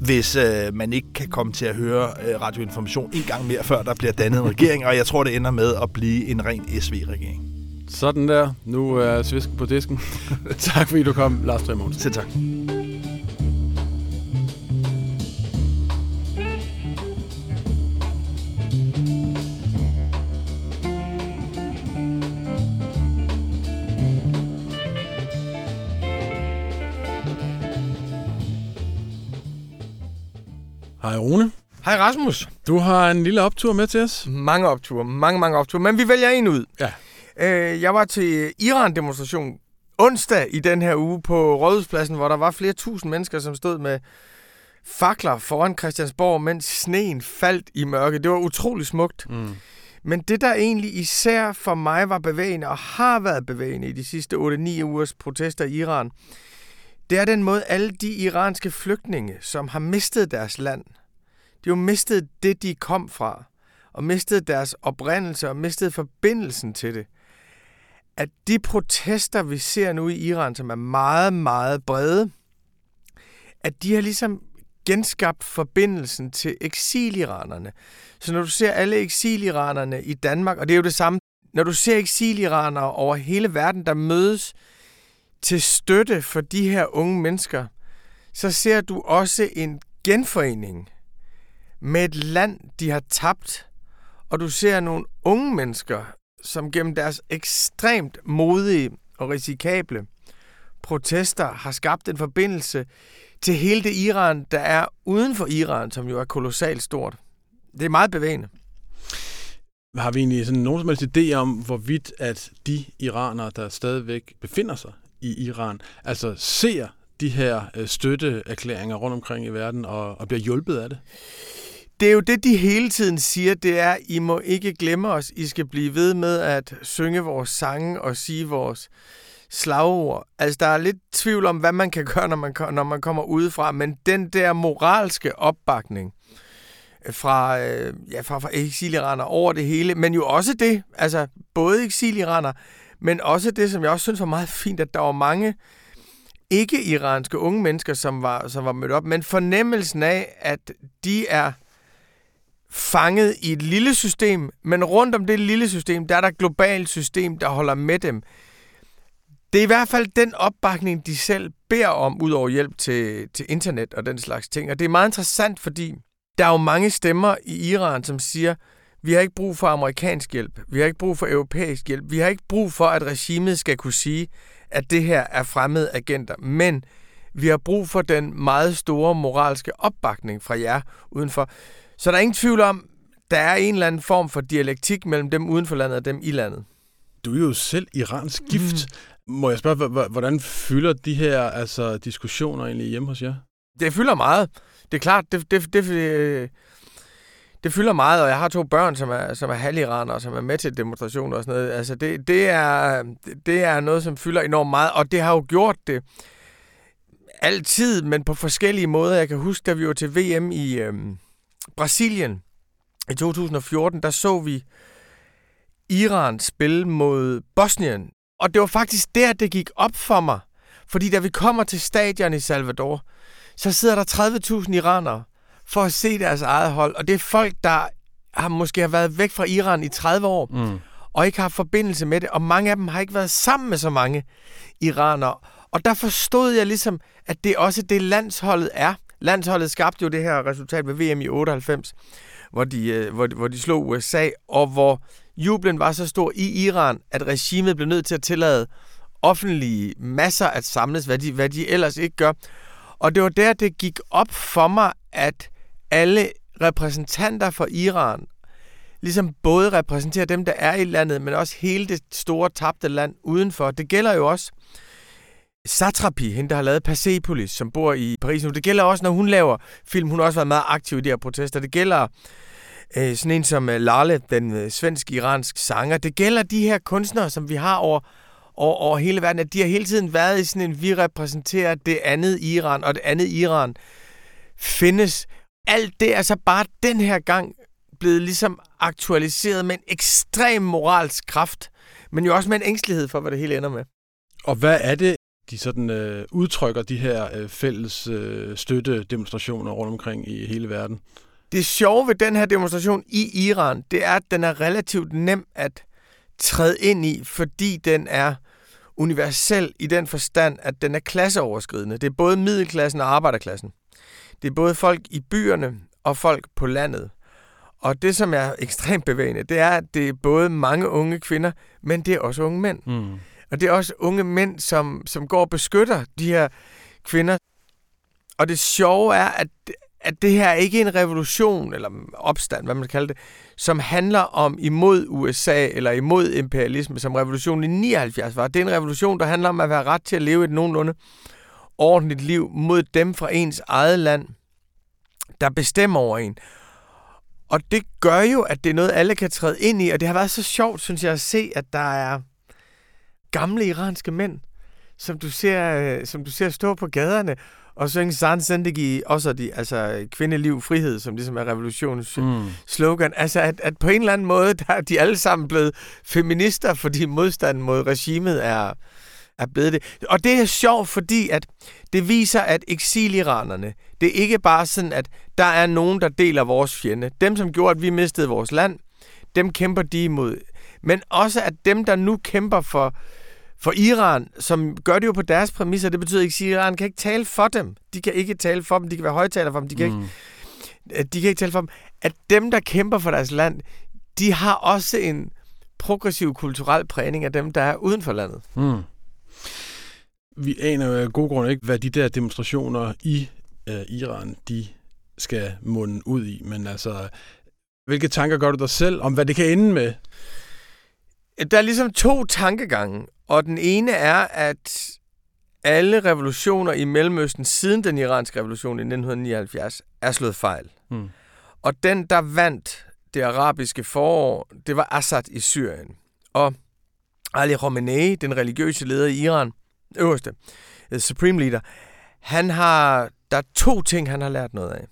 hvis øh, man ikke kan komme til at høre øh, radioinformation en gang mere, før der bliver dannet en regering, og jeg tror, det ender med at blive en ren SV-regering. Sådan der. Nu er svisken på disken. tak fordi du kom, Lars Trier Selv tak. Rune. Hej Rasmus. Du har en lille optur med til os. Mange opture, mange, mange opture. Men vi vælger en ud. Ja. Øh, jeg var til Iran-demonstration onsdag i den her uge på Rådhuspladsen, hvor der var flere tusind mennesker, som stod med fakler foran Christiansborg, mens sneen faldt i mørke. Det var utrolig smukt. Mm. Men det, der egentlig især for mig var bevægende, og har været bevægende i de sidste 8-9 ugers protester i Iran, det er den måde, alle de iranske flygtninge, som har mistet deres land, de har mistet det, de kom fra, og mistet deres oprindelse og mistet forbindelsen til det. At de protester, vi ser nu i Iran, som er meget, meget brede, at de har ligesom genskabt forbindelsen til eksiliranerne. Så når du ser alle eksiliranerne i Danmark, og det er jo det samme, når du ser eksiliranere over hele verden, der mødes til støtte for de her unge mennesker, så ser du også en genforening med et land, de har tabt, og du ser nogle unge mennesker, som gennem deres ekstremt modige og risikable protester har skabt en forbindelse til hele det Iran, der er uden for Iran, som jo er kolossalt stort. Det er meget bevægende. Har vi egentlig sådan nogen som helst idé om, hvorvidt at de iranere, der stadigvæk befinder sig i Iran, altså ser de her øh, støtteerklæringer rundt omkring i verden og, og bliver hjulpet af det? Det er jo det, de hele tiden siger, det er, I må ikke glemme os. I skal blive ved med at synge vores sange og sige vores slagord. Altså, der er lidt tvivl om, hvad man kan gøre, når man, når man kommer udefra, men den der moralske opbakning øh, fra, øh, ja, fra, fra eksiliraner over det hele, men jo også det, altså både eksiliraner, men også det, som jeg også synes var meget fint, at der var mange ikke-iranske unge mennesker, som var, som var mødt op, men fornemmelsen af, at de er fanget i et lille system, men rundt om det lille system, der er der et globalt system, der holder med dem. Det er i hvert fald den opbakning, de selv beder om, ud over hjælp til, til internet og den slags ting. Og det er meget interessant, fordi der er jo mange stemmer i Iran, som siger, vi har ikke brug for amerikansk hjælp. Vi har ikke brug for europæisk hjælp. Vi har ikke brug for, at regimet skal kunne sige, at det her er fremmede agenter. Men vi har brug for den meget store moralske opbakning fra jer udenfor. Så der er ingen tvivl om, der er en eller anden form for dialektik mellem dem uden for landet og dem i landet. Du er jo selv iransk gift. Må jeg spørge, hvordan fylder de her altså, diskussioner egentlig hjemme hos jer? Det fylder meget. Det er klart, det, det, det, det, fylder meget, og jeg har to børn, som er, som er halviraner, som er med til demonstrationer og sådan noget. Altså, det, det, er, det er noget, som fylder enormt meget, og det har jo gjort det altid, men på forskellige måder. Jeg kan huske, da vi var til VM i øhm, Brasilien i 2014, der så vi Iran spille mod Bosnien. Og det var faktisk der, det gik op for mig. Fordi da vi kommer til stadion i Salvador, så sidder der 30.000 iranere for at se deres eget hold. Og det er folk, der har måske har været væk fra Iran i 30 år, mm. og ikke har forbindelse med det. Og mange af dem har ikke været sammen med så mange iranere. Og der forstod jeg ligesom, at det også det landsholdet er. Landsholdet skabte jo det her resultat ved VM i 98, hvor de, øh, hvor, hvor de slog USA, og hvor jublen var så stor i Iran, at regimet blev nødt til at tillade offentlige masser at samles, hvad de, hvad de ellers ikke gør. Og det var der, det gik op for mig, at alle repræsentanter for Iran ligesom både repræsenterer dem, der er i landet, men også hele det store tabte land udenfor. Det gælder jo også Satrapi, hende der har lavet Persepolis, som bor i Paris nu. Det gælder også, når hun laver film. Hun har også været meget aktiv i de her protester. Det gælder øh, sådan en som øh, Lale, den øh, svensk-iransk sanger. Det gælder de her kunstnere, som vi har over, over, over hele verden, at de har hele tiden været i sådan en, vi repræsenterer det andet Iran, og det andet Iran findes. Alt det er så bare den her gang blevet ligesom aktualiseret med en ekstrem moralsk kraft, men jo også med en ængstelighed for, hvad det hele ender med. Og hvad er det, de sådan øh, udtrykker de her øh, fælles øh, støttedemonstrationer rundt omkring i hele verden? Det sjove ved den her demonstration i Iran, det er, at den er relativt nem at træde ind i, fordi den er universel i den forstand, at den er klasseoverskridende. Det er både middelklassen og arbejderklassen. Det er både folk i byerne og folk på landet. Og det, som er ekstremt bevægende, det er, at det er både mange unge kvinder, men det er også unge mænd. Mm. Og det er også unge mænd, som, som går og beskytter de her kvinder. Og det sjove er, at, at det her er ikke en revolution, eller opstand, hvad man kalder det, som handler om imod USA eller imod imperialisme, som revolutionen i 79 var. Det er en revolution, der handler om at være ret til at leve et nogenlunde ordentligt liv mod dem fra ens eget land, der bestemmer over en. Og det gør jo, at det er noget, alle kan træde ind i, og det har været så sjovt, synes jeg, at se, at der er gamle iranske mænd, som du ser, øh, som du ser stå på gaderne og synge San Zendegi, også de, altså kvindeliv, frihed, som ligesom er revolutionens mm. slogan. Altså, at, at på en eller anden måde, der er de alle sammen blevet feminister, fordi modstanden mod regimet er, er blevet det. Og det er sjovt, fordi at det viser, at eksiliranerne, det er ikke bare sådan, at der er nogen, der deler vores fjende. Dem, som gjorde, at vi mistede vores land, dem kæmper de imod. Men også, at dem, der nu kæmper for for Iran, som gør det jo på deres præmisser, det betyder ikke, at Iran kan ikke tale for dem. De kan ikke tale for dem, de kan være højtaler for dem, de kan, mm. ikke, de kan ikke tale for dem. At dem, der kæmper for deres land, de har også en progressiv kulturel prægning af dem, der er uden for landet. Mm. Vi aner jo af god grund ikke, hvad de der demonstrationer i uh, Iran, de skal munde ud i. Men altså, hvilke tanker gør du dig selv om, hvad det kan ende med? Der er ligesom to tankegange, og den ene er, at alle revolutioner i Mellemøsten siden den iranske revolution i 1979 er slået fejl. Mm. Og den, der vandt det arabiske forår, det var Assad i Syrien. Og Ali Khamenei, den religiøse leder i Iran, øverste, the supreme leader, han har, der er to ting, han har lært noget af.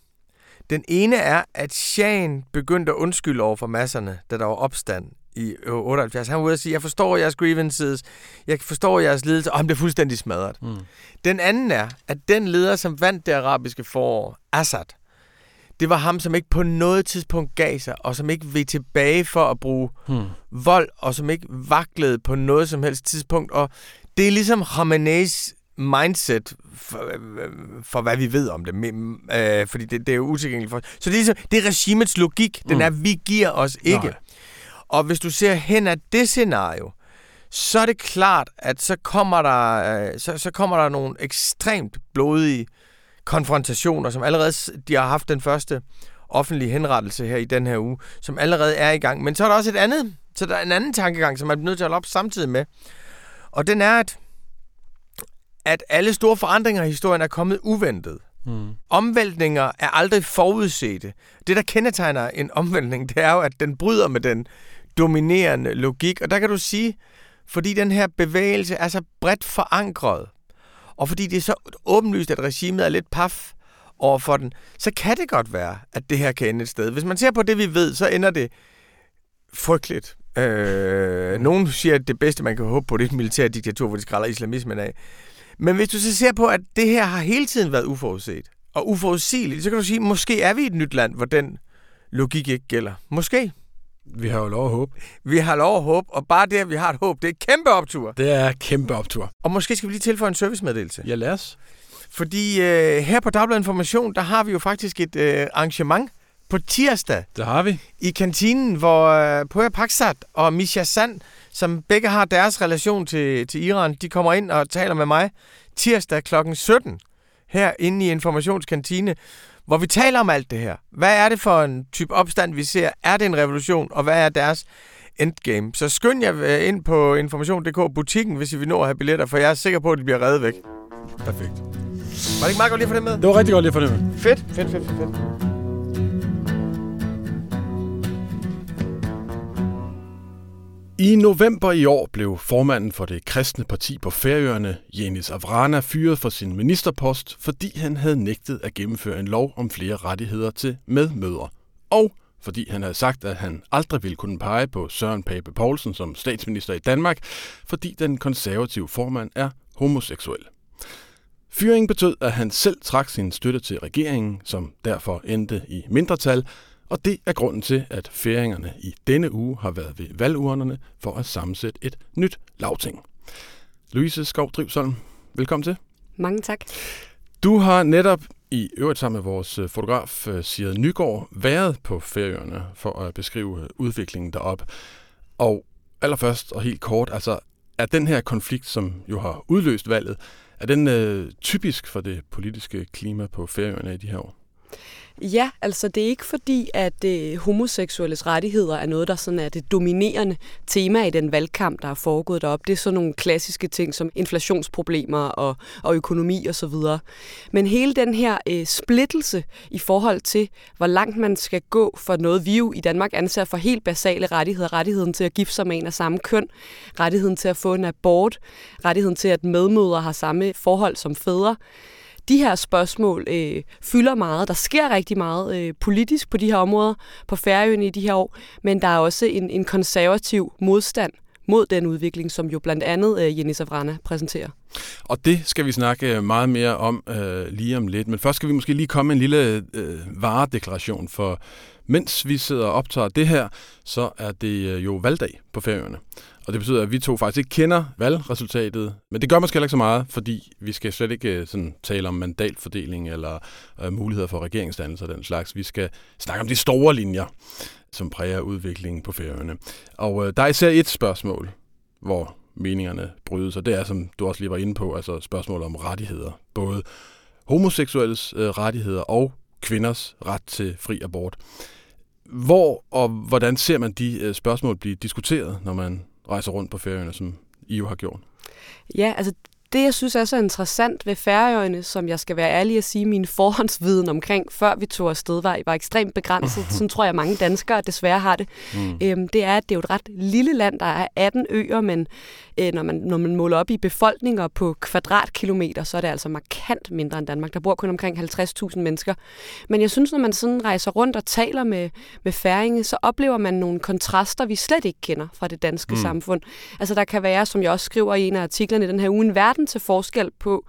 Den ene er, at Shahen begyndte at undskylde over for masserne, da der var opstand i 78. Han var ude og sige, jeg forstår jeres grievances, jeg forstår jeres lidelse, og han blev fuldstændig smadret. Mm. Den anden er, at den leder, som vandt det arabiske forår, Assad, det var ham, som ikke på noget tidspunkt gav sig, og som ikke vil tilbage for at bruge hmm. vold, og som ikke vaklede på noget som helst tidspunkt. Og det er ligesom Khamenei's mindset for, for hvad vi ved om det, øh, fordi det, det er jo utilgængeligt for Så det er, ligesom, det er regimets logik. Den mm. er, vi giver os ikke. Nej. Og hvis du ser hen af det scenario, så er det klart, at så kommer der, øh, så, så kommer der nogle ekstremt blodige konfrontationer, som allerede de har haft den første offentlige henrettelse her i den her uge, som allerede er i gang. Men så er der også et andet, så der er en anden tankegang, som man er nødt til at holde op samtidig med. Og den er, at, at alle store forandringer i historien er kommet uventet. Mm. Omvæltninger er aldrig forudsete. Det, der kendetegner en omvæltning, det er jo, at den bryder med den dominerende logik. Og der kan du sige, fordi den her bevægelse er så bredt forankret, og fordi det er så åbenlyst, at regimet er lidt paf over for den, så kan det godt være, at det her kan ende et sted. Hvis man ser på det, vi ved, så ender det frygteligt. Øh, nogen siger, at det bedste, man kan håbe på, det er et militærdiktatur, hvor de skræller islamismen af. Men hvis du så ser på, at det her har hele tiden været uforudset, og uforudsigeligt, så kan du sige, måske er vi i et nyt land, hvor den logik ikke gælder. Måske. Vi har jo lov at håbe. Vi har lov at håbe, og bare det, at vi har et håb, det er kæmpe optur. Det er kæmpe optur. Og måske skal vi lige tilføje en servicemeddelelse. Ja, lad os. Fordi øh, her på Dagbladet Information, der har vi jo faktisk et øh, arrangement på tirsdag Det har vi. i kantinen, hvor øh, Poya Paksat og Misha Sand, som begge har deres relation til, til Iran, de kommer ind og taler med mig tirsdag kl. 17 her inde i Informationskantine, hvor vi taler om alt det her. Hvad er det for en type opstand, vi ser? Er det en revolution, og hvad er deres endgame? Så skynd jer øh, ind på information.dk butikken, hvis I vil nå at have billetter, for jeg er sikker på, at de bliver reddet væk. Perfekt. Var det ikke meget godt lige få det med? Det var rigtig godt lige at få det med. Fedt, fedt, fedt, fedt. fedt. I november i år blev formanden for det kristne parti på Færøerne, Jenis Avrana, fyret for sin ministerpost, fordi han havde nægtet at gennemføre en lov om flere rettigheder til medmødre. Og fordi han havde sagt, at han aldrig ville kunne pege på Søren Pape Poulsen som statsminister i Danmark, fordi den konservative formand er homoseksuel. Fyringen betød, at han selv trak sin støtte til regeringen, som derfor endte i mindretal, og det er grunden til, at færingerne i denne uge har været ved valgurnerne for at sammensætte et nyt lavting. Louise Skov Drivsholm, velkommen til. Mange tak. Du har netop i øvrigt sammen med vores øh, fotograf øh, Sigrid Nygaard været på Færøerne for at beskrive øh, udviklingen derop. Og allerførst og helt kort, altså er den her konflikt, som jo har udløst valget, er den øh, typisk for det politiske klima på Færøerne i de her år? Ja, altså det er ikke fordi, at øh, homoseksuelles rettigheder er noget, der sådan er det dominerende tema i den valgkamp, der er foregået derop. Det er sådan nogle klassiske ting som inflationsproblemer og, og økonomi osv. Og Men hele den her øh, splittelse i forhold til, hvor langt man skal gå for noget, vi jo i Danmark anser for helt basale rettigheder. Rettigheden til at gifte sig med en af samme køn, rettigheden til at få en abort, rettigheden til, at medmødre har samme forhold som fædre de her spørgsmål øh, fylder meget. Der sker rigtig meget øh, politisk på de her områder på Færøerne i de her år, men der er også en, en konservativ modstand mod den udvikling, som jo blandt andet øh, Jenny Savrana præsenterer. Og det skal vi snakke øh, meget mere om øh, lige om lidt. Men først skal vi måske lige komme med en lille øh, varedeklaration, for mens vi sidder og optager det her, så er det øh, jo valgdag på Færøerne. Og det betyder, at vi to faktisk ikke kender valgresultatet. Men det gør måske heller ikke så meget, fordi vi skal slet ikke øh, sådan, tale om mandatfordeling eller øh, muligheder for regeringsdannelse og den slags. Vi skal snakke om de store linjer, som præger udviklingen på Færøerne. Og øh, der er især et spørgsmål, hvor meningerne brydes, og det er, som du også lige var inde på, altså spørgsmål om rettigheder. Både homoseksuelles øh, rettigheder og kvinders ret til fri abort. Hvor og hvordan ser man de øh, spørgsmål blive diskuteret, når man rejser rundt på færøerne, som I jo har gjort? Ja, altså det, jeg synes er så interessant ved Færøerne, som jeg skal være ærlig at sige, min forhåndsviden omkring, før vi tog afsted, var, var ekstremt begrænset. Sådan tror jeg, mange danskere desværre har det. Mm. Øhm, det er, at det er jo et ret lille land, der er 18 øer, men øh, når, man, når man måler op i befolkninger på kvadratkilometer, så er det altså markant mindre end Danmark. Der bor kun omkring 50.000 mennesker. Men jeg synes, når man sådan rejser rundt og taler med, med færinge, så oplever man nogle kontraster, vi slet ikke kender fra det danske mm. samfund. Altså der kan være, som jeg også skriver i en af artiklerne i den her uge, en verden til forskel på,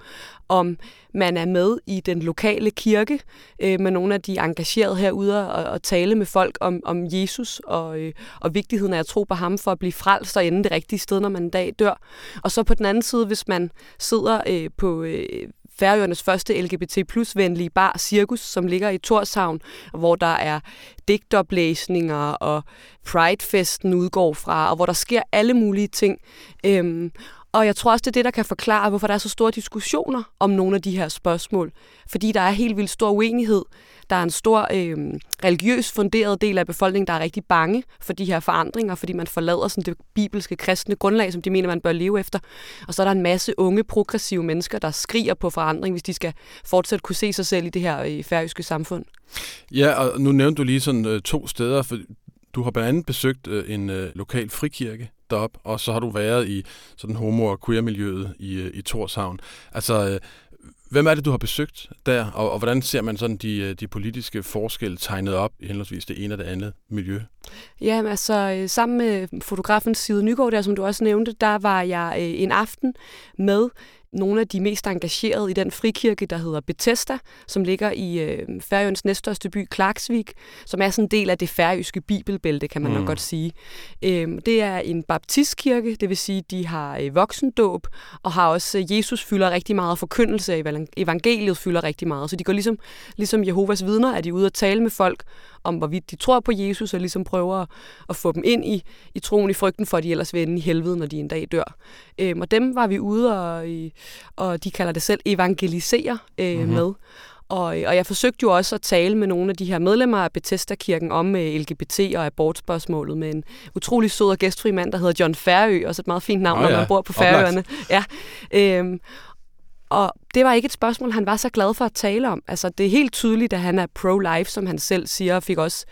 om man er med i den lokale kirke øh, med nogle af de engagerede herude og, og tale med folk om, om Jesus og, øh, og vigtigheden af at tro på ham for at blive frelst og ende det rigtige sted, når man en dag dør. Og så på den anden side, hvis man sidder øh, på øh, Færøernes første LGBT plus venlige bar Cirkus, som ligger i Torshavn, hvor der er digtoplæsninger og Pridefesten udgår fra, og hvor der sker alle mulige ting. Øhm, og jeg tror også, det er det, der kan forklare, hvorfor der er så store diskussioner om nogle af de her spørgsmål. Fordi der er helt vildt stor uenighed. Der er en stor øh, religiøs funderet del af befolkningen, der er rigtig bange for de her forandringer, fordi man forlader sådan det bibelske kristne grundlag, som de mener, man bør leve efter. Og så er der en masse unge, progressive mennesker, der skriger på forandring, hvis de skal fortsat kunne se sig selv i det her øh, færøske samfund. Ja, og nu nævnte du lige sådan øh, to steder, for du har blandt andet besøgt øh, en øh, lokal frikirke derop, og så har du været i sådan homo- og queer-miljøet i, øh, i Torshavn. Altså, øh, hvem er det, du har besøgt der, og, og hvordan ser man sådan de, øh, de politiske forskelle tegnet op i henholdsvis det ene og det andet miljø? Ja, altså sammen med fotografen Side Nygaard, der som du også nævnte, der var jeg en aften med nogle af de mest engagerede i den frikirke, der hedder Bethesda, som ligger i øh, Færøens næststørste by, Klaksvik, som er sådan en del af det færøske bibelbælte, kan man mm. nok godt sige. Øhm, det er en baptistkirke, det vil sige, de har øh, voksendåb, og har også øh, Jesus fylder rigtig meget, forkyndelse evangeliet fylder rigtig meget. Så de går ligesom, ligesom Jehovas vidner, at de er ude og tale med folk om, hvorvidt de tror på Jesus, og ligesom prøver at, få dem ind i, i troen i frygten for, at de ellers vil ende i helvede, når de en dag dør. Øhm, og dem var vi ude, og, og de kalder det selv evangelisere øh, mm-hmm. med. Og, og jeg forsøgte jo også at tale med nogle af de her medlemmer af Bethesda-kirken om øh, LGBT og abortspørgsmålet med en utrolig sød og gæstfri mand, der hedder John Færø, også et meget fint navn, oh, ja. når man bor på Færøerne. Ja. Øhm, og det var ikke et spørgsmål, han var så glad for at tale om. Altså, det er helt tydeligt, at han er pro-life, som han selv siger, og fik også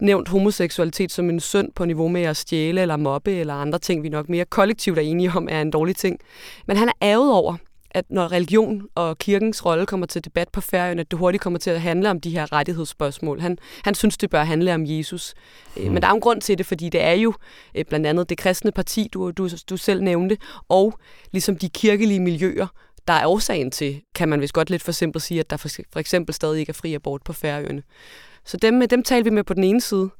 nævnt homoseksualitet som en synd på niveau med at stjæle eller mobbe eller andre ting, vi nok mere kollektivt er enige om, er en dårlig ting. Men han er ærget over, at når religion og kirkens rolle kommer til debat på færøen, at det hurtigt kommer til at handle om de her rettighedsspørgsmål. Han, han synes, det bør handle om Jesus. Mm. Men der er en grund til det, fordi det er jo øh, blandt andet det kristne parti, du, du, du selv nævnte, og ligesom de kirkelige miljøer, der er årsagen til, kan man vist godt lidt for simpelt sige, at der for, eksempel stadig ikke er fri abort på Færøerne. Så dem, dem taler vi med på den ene side.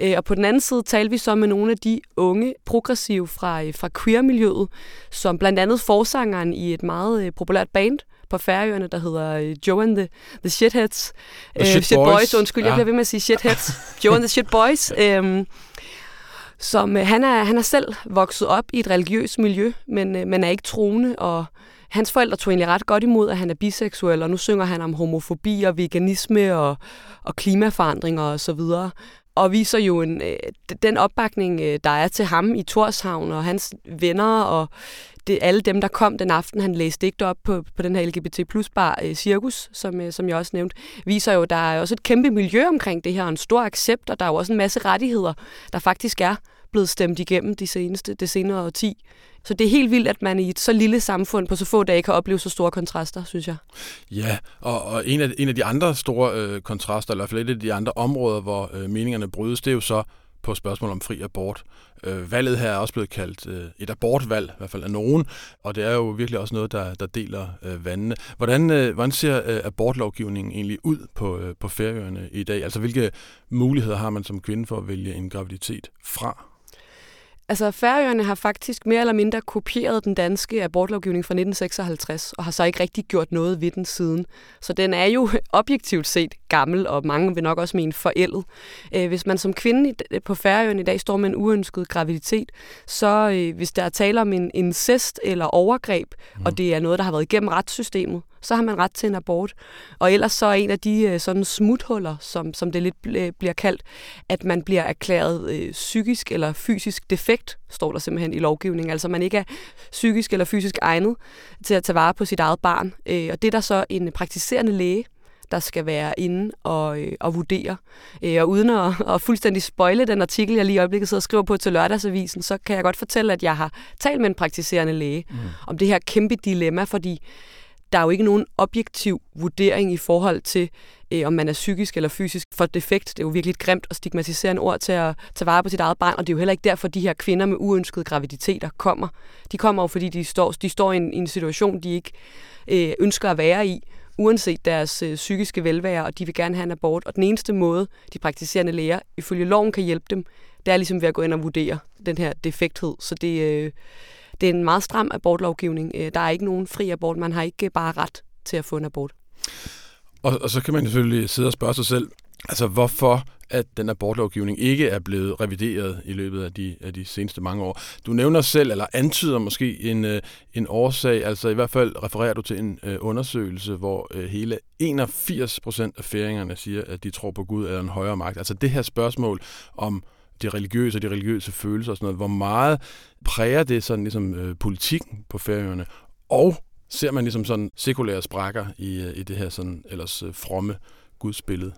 Øh, og på den anden side talte vi så med nogle af de unge progressive fra, øh, fra queer-miljøet, som blandt andet forsangeren i et meget øh, populært band på Færøerne, der hedder Joe and the, the Shitheads. The shit, shit boys. boys. Undskyld, ja. jeg bliver ved med at sige Shitheads. Joe and the Shit Boys. Øhm, som han er, han er selv vokset op i et religiøst miljø, men, men er ikke troende, og hans forældre tog egentlig ret godt imod, at han er biseksuel, og nu synger han om homofobi og veganisme og, og klimaforandringer og så videre. Og viser jo en, øh, den opbakning, øh, der er til ham i Torshavn og hans venner og det, alle dem, der kom den aften, han læste digte op på, på den her LGBT plus bar øh, Cirkus, som, øh, som jeg også nævnte, viser jo, at der er også et kæmpe miljø omkring det her, og en stor accept, og der er jo også en masse rettigheder, der faktisk er blevet stemt igennem de seneste, det senere årti. Så det er helt vildt, at man i et så lille samfund på så få dage kan opleve så store kontraster, synes jeg. Ja, og, og en, af, en af de andre store øh, kontraster, eller i hvert fald et af de andre områder, hvor øh, meningerne brydes, det er jo så på spørgsmål om fri abort. Øh, valget her er også blevet kaldt øh, et abortvalg, i hvert fald af nogen, og det er jo virkelig også noget, der, der deler øh, vandene. Hvordan, øh, hvordan ser øh, abortlovgivningen egentlig ud på, øh, på Færøerne i dag? Altså hvilke muligheder har man som kvinde for at vælge en graviditet fra? Altså, Færøerne har faktisk mere eller mindre kopieret den danske abortlovgivning fra 1956, og har så ikke rigtig gjort noget ved den siden. Så den er jo objektivt set gammel, og mange vil nok også mene forældet. Øh, hvis man som kvinde på Færøerne i dag står med en uønsket graviditet, så øh, hvis der er tale om en incest eller overgreb, mm. og det er noget, der har været igennem retssystemet, så har man ret til en abort. Og ellers så er en af de øh, sådan smuthuller, som, som det lidt bliver kaldt, at man bliver erklæret øh, psykisk eller fysisk defekt, står der simpelthen i lovgivningen. Altså man ikke er psykisk eller fysisk egnet til at tage vare på sit eget barn. Øh, og det er der så en praktiserende læge, der skal være inde og, øh, og vurdere. Øh, og uden at, at fuldstændig spoile den artikel, jeg lige i øjeblikket sidder og skriver på til lørdagsavisen, så kan jeg godt fortælle, at jeg har talt med en praktiserende læge mm. om det her kæmpe dilemma, fordi der er jo ikke nogen objektiv vurdering i forhold til, øh, om man er psykisk eller fysisk for defekt. Det er jo virkelig et grimt og stigmatiserende ord til at tage vare på sit eget barn, og det er jo heller ikke derfor, de her kvinder med uønskede graviditeter kommer. De kommer jo, fordi de står, de står i, en, i en situation, de ikke øh, ønsker at være i, uanset deres øh, psykiske velvære, og de vil gerne have en abort. Og den eneste måde, de praktiserende læger ifølge loven kan hjælpe dem, det er ligesom ved at gå ind og vurdere den her defekthed. Så det, øh, det er en meget stram abortlovgivning. Øh, der er ikke nogen fri abort. Man har ikke bare ret til at få en abort. Og, og så kan man selvfølgelig sidde og spørge sig selv, Altså, hvorfor at den abortlovgivning ikke er blevet revideret i løbet af de, af de seneste mange år. Du nævner selv, eller antyder måske en, øh, en årsag, altså i hvert fald refererer du til en øh, undersøgelse, hvor øh, hele 81 procent af færingerne siger, at de tror på Gud eller en højere magt. Altså det her spørgsmål om de religiøse og de religiøse følelser og sådan noget, hvor meget præger det sådan ligesom uh, politikken på færøerne, og ser man ligesom sådan sekulære sprækker i, uh, i det her sådan ellers uh, fromme gudsbillede?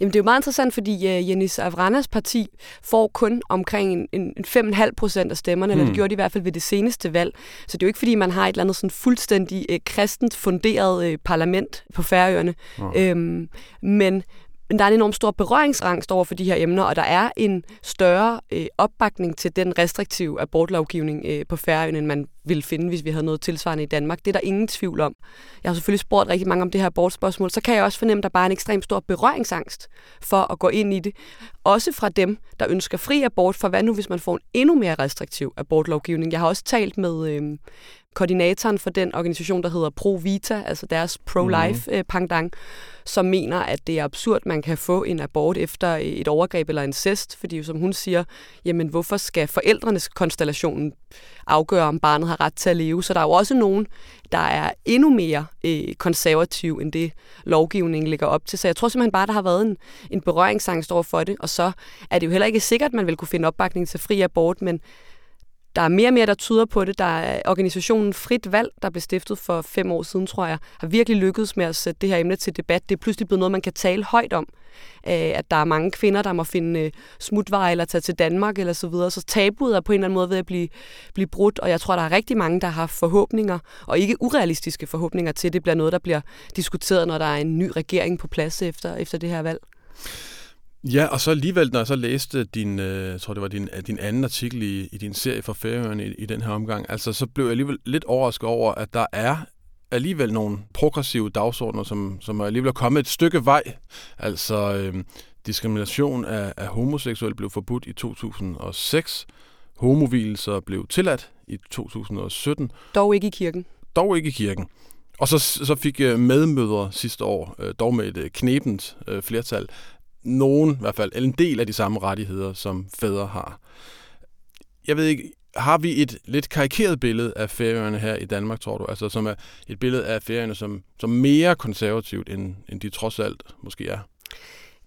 Jamen, det er jo meget interessant, fordi uh, Jenis Avranas parti får kun omkring en, en 5,5 procent af stemmerne, hmm. eller det gjorde de i hvert fald ved det seneste valg. Så det er jo ikke, fordi man har et eller andet sådan fuldstændig uh, kristent funderet uh, parlament på Færøerne. Okay. Øhm, men men der er en enorm stor berøringsangst over for de her emner, og der er en større øh, opbakning til den restriktive abortlovgivning øh, på Færøerne, end man ville finde, hvis vi havde noget tilsvarende i Danmark. Det er der ingen tvivl om. Jeg har selvfølgelig spurgt rigtig mange om det her abortspørgsmål, så kan jeg også fornemme, at der bare er en ekstremt stor berøringsangst for at gå ind i det. Også fra dem, der ønsker fri abort, for hvad nu, hvis man får en endnu mere restriktiv abortlovgivning. Jeg har også talt med, øh, koordinatoren for den organisation, der hedder Pro Vita, altså deres pro-life mm. pendant, som mener, at det er absurd, man kan få en abort efter et overgreb eller en incest, fordi som hun siger, jamen hvorfor skal forældrenes konstellation afgøre, om barnet har ret til at leve? Så der er jo også nogen, der er endnu mere øh, konservativ end det lovgivningen ligger op til. Så jeg tror simpelthen bare, der har været en, en berøringsangst over for det, og så er det jo heller ikke sikkert, at man vil kunne finde opbakning til fri abort, men der er mere og mere, der tyder på det. Der er organisationen Frit Valg, der blev stiftet for fem år siden, tror jeg, har virkelig lykkedes med at sætte det her emne til debat. Det er pludselig blevet noget, man kan tale højt om. Øh, at der er mange kvinder, der må finde øh, smutveje eller tage til Danmark eller så videre. Så tabuet er på en eller anden måde ved at blive, blive brudt, og jeg tror, der er rigtig mange, der har forhåbninger, og ikke urealistiske forhåbninger til, at det bliver noget, der bliver diskuteret, når der er en ny regering på plads efter, efter det her valg. Ja, og så alligevel, når jeg så læste din, øh, jeg tror det var din, din anden artikel i, i din serie for Færøerne i, i den her omgang, altså så blev jeg alligevel lidt overrasket over, at der er alligevel nogle progressive dagsordner, som, som er alligevel er kommet et stykke vej. Altså øh, diskrimination af, af homoseksuelle blev forbudt i 2006. Homovilelser blev tilladt i 2017. Dog ikke i kirken. Dog ikke i kirken. Og så, så fik øh, medmødre sidste år, øh, dog med et øh, knebent flertal, nogen, i hvert fald, eller en del af de samme rettigheder, som fædre har. Jeg ved ikke, har vi et lidt karikeret billede af færøerne her i Danmark, tror du? Altså som er et billede af færøerne som, som mere konservativt, end, end de trods alt måske er?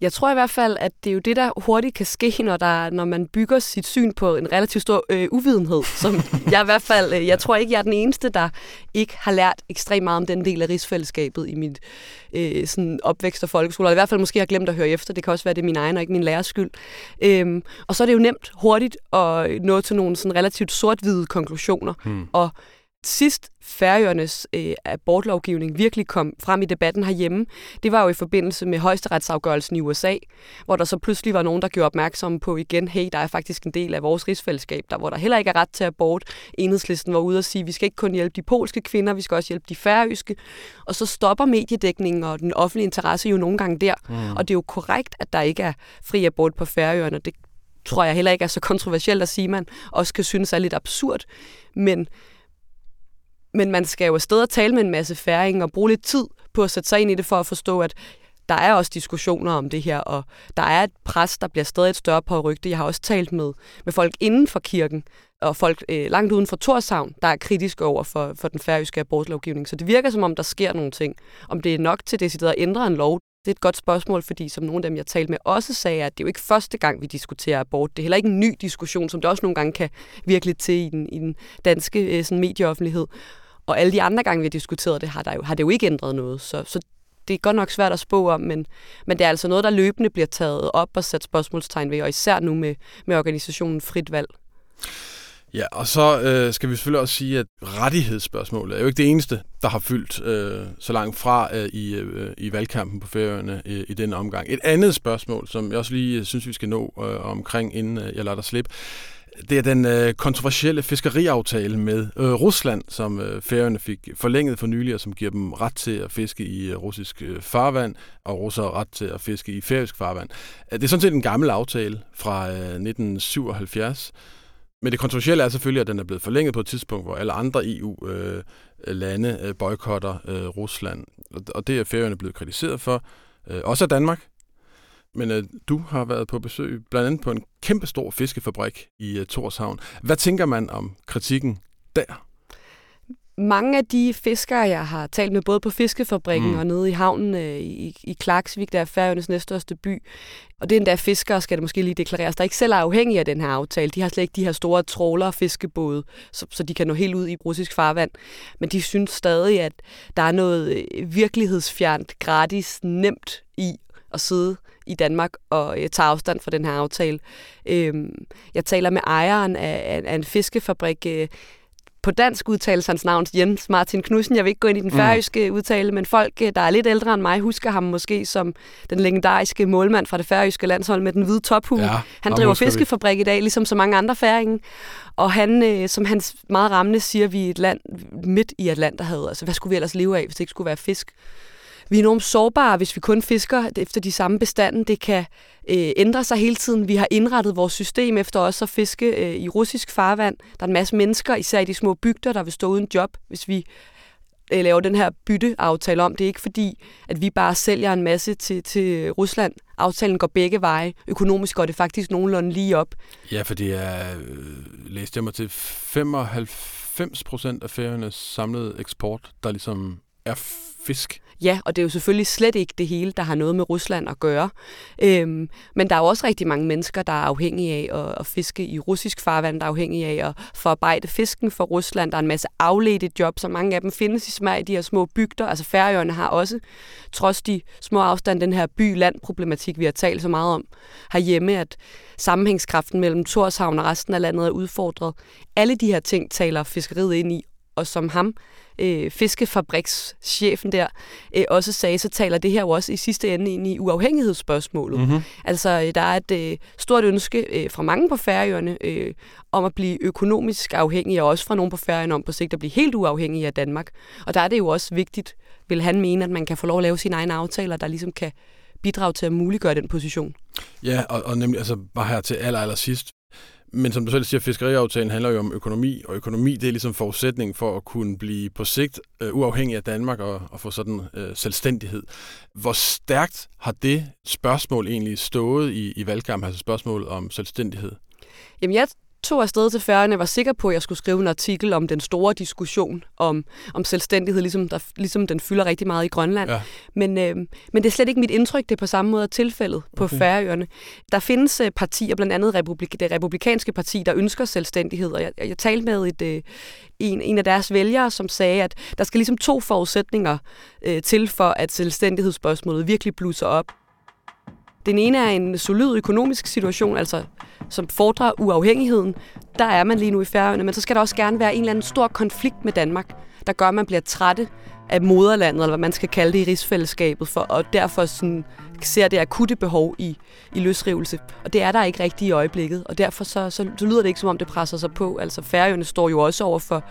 Jeg tror i hvert fald, at det er jo det, der hurtigt kan ske, når, der, når man bygger sit syn på en relativt stor øh, uvidenhed. Som jeg i hvert fald, øh, jeg tror ikke, jeg er den eneste, der ikke har lært ekstremt meget om den del af rigsfællesskabet i mit øh, sådan opvækst og folkeskole. Eller i hvert fald måske har glemt at høre efter. Det kan også være, det er min egen og ikke min lærers skyld. Øhm, og så er det jo nemt hurtigt at nå til nogle sådan relativt sort-hvide konklusioner. Hmm. Og sidst Færøernes øh, abortlovgivning virkelig kom frem i debatten herhjemme, det var jo i forbindelse med højesteretsafgørelsen i USA, hvor der så pludselig var nogen, der gjorde opmærksom på igen, hey, der er faktisk en del af vores rigsfællesskab, der hvor der heller ikke er ret til abort. Enhedslisten var ude og sige, vi skal ikke kun hjælpe de polske kvinder, vi skal også hjælpe de færøske. Og så stopper mediedækningen og den offentlige interesse jo nogle gange der. Mm. Og det er jo korrekt, at der ikke er fri abort på Færøerne. Det tror jeg heller ikke er så kontroversielt at sige, man også kan synes er lidt absurd. Men men man skal jo afsted og tale med en masse færing og bruge lidt tid på at sætte sig ind i det for at forstå, at der er også diskussioner om det her, og der er et pres, der bliver stadig et større på rygte. Jeg har også talt med, med folk inden for kirken, og folk øh, langt uden for Torshavn, der er kritiske over for, for den færøske abortlovgivning. Så det virker som om, der sker nogle ting. Om det er nok til det at ændre en lov, det er et godt spørgsmål, fordi som nogle af dem, jeg talte med, også sagde, at det er jo ikke første gang, vi diskuterer abort. Det er heller ikke en ny diskussion, som det også nogle gange kan virkelig til i den, i den danske øh, sådan medieoffentlighed. Og alle de andre gange, vi har diskuteret det, har, der jo, har det jo ikke ændret noget. Så, så det er godt nok svært at spå om, men, men det er altså noget, der løbende bliver taget op og sat spørgsmålstegn ved, og især nu med, med organisationen Frit Valg. Ja, og så øh, skal vi selvfølgelig også sige, at rettighedsspørgsmålet er jo ikke det eneste, der har fyldt øh, så langt fra øh, i, øh, i valgkampen på Færøerne øh, i den omgang. Et andet spørgsmål, som jeg også lige øh, synes, vi skal nå øh, omkring, inden øh, jeg lader dig slippe, det er den øh, kontroversielle fiskeriaftale med øh, Rusland, som øh, færøerne fik forlænget for nylig, og som giver dem ret til at fiske i øh, russisk øh, farvand, og russer ret til at fiske i færøsk farvand. Øh, det er sådan set en gammel aftale fra øh, 1977, men det kontroversielle er selvfølgelig, at den er blevet forlænget på et tidspunkt, hvor alle andre EU-lande øh, øh, boykotter øh, Rusland. Og det er færøerne blevet kritiseret for, øh, også af Danmark, men øh, du har været på besøg blandt andet på en kæmpestor fiskefabrik i øh, Torshavn. Hvad tænker man om kritikken der? mange af de fiskere, jeg har talt med, både på fiskefabrikken mm. og nede i havnen øh, i, i Klaksvik, der er Færøernes næststørste by, og det er endda fiskere, skal det måske lige deklareres, der ikke selv er afhængige af den her aftale. De har slet ikke de her store tråler og fiskebåde, så, så de kan nå helt ud i russisk farvand. Men de synes stadig, at der er noget øh, virkelighedsfjernt, gratis, nemt i at sidde i Danmark og øh, tage afstand fra den her aftale. Øh, jeg taler med ejeren af, af, af en fiskefabrik, øh, på dansk udtales hans navn Jens Martin Knudsen. Jeg vil ikke gå ind i den mm. færøske mm. udtale, men folk, øh, der er lidt ældre end mig, husker ham måske som den legendariske målmand fra det færøske landshold med den hvide tophue. Ja, han driver fiskefabrik vi. i dag, ligesom så mange andre færinger. Og han, øh, som han meget rammende siger, vi er et land midt i Atlanterhavet. Altså, hvad skulle vi ellers leve af, hvis det ikke skulle være fisk? Vi er enormt sårbare, hvis vi kun fisker efter de samme bestanden. Det kan øh, ændre sig hele tiden. Vi har indrettet vores system efter også at fiske øh, i russisk farvand. Der er en masse mennesker, især i de små bygder, der vil stå uden job, hvis vi øh, laver den her bytteaftale om. Det er ikke fordi, at vi bare sælger en masse til, til Rusland. Aftalen går begge veje. Økonomisk går det faktisk nogenlunde lige op. Ja, for det er, øh, læste jeg mig til, 95 procent af færøernes samlede eksport, der ligesom er fisk. Ja, og det er jo selvfølgelig slet ikke det hele, der har noget med Rusland at gøre. Øhm, men der er jo også rigtig mange mennesker, der er afhængige af at, at fiske i russisk farvand, der er afhængige af at forarbejde fisken for Rusland. Der er en masse afledte job, så mange af dem findes i smag i de her små bygder. Altså Færøerne har også, trods de små afstand, den her by-land-problematik, vi har talt så meget om herhjemme, at sammenhængskraften mellem Torshavn og resten af landet er udfordret. Alle de her ting taler fiskeriet ind i, og som ham øh, fiskefabrikschefen der øh, også sagde, så taler det her jo også i sidste ende ind i uafhængighedsspørgsmålet. Mm-hmm. Altså, øh, der er et øh, stort ønske øh, fra mange på Færøerne øh, om at blive økonomisk afhængig, og også fra nogen på Færøerne om på sigt at blive helt uafhængig af Danmark. Og der er det jo også vigtigt, vil han mene, at man kan få lov at lave sine egne aftaler, der ligesom kan bidrage til at muliggøre den position. Ja, og, og nemlig altså bare her til aller, aller sidst, men som du selv siger, fiskeriaftalen handler jo om økonomi, og økonomi det er ligesom forudsætningen for at kunne blive på sigt øh, uafhængig af Danmark og, og få sådan øh, selvstændighed. Hvor stærkt har det spørgsmål egentlig stået i, i valgkampen, altså spørgsmålet om selvstændighed? Jamen jeg tog afsted til Færøerne var sikker på, at jeg skulle skrive en artikel om den store diskussion om, om selvstændighed, ligesom, der, ligesom den fylder rigtig meget i Grønland. Ja. Men, øh, men det er slet ikke mit indtryk, det er på samme måde tilfældet på okay. Færøerne. Der findes øh, partier, blandt andet Republik, det republikanske parti, der ønsker selvstændighed, og jeg, jeg talte med et, øh, en, en af deres vælgere, som sagde, at der skal ligesom to forudsætninger øh, til for, at selvstændighedsspørgsmålet virkelig blusser op. Den ene er en solid økonomisk situation, altså som fordrer uafhængigheden. Der er man lige nu i Færøerne, men så skal der også gerne være en eller anden stor konflikt med Danmark, der gør, at man bliver trætte af moderlandet, eller hvad man skal kalde det i rigsfællesskabet, for, og derfor sådan, ser det akutte behov i, i løsrivelse. Og det er der ikke rigtigt i øjeblikket, og derfor så, så, så lyder det ikke, som om det presser sig på. Altså Færøerne står jo også over for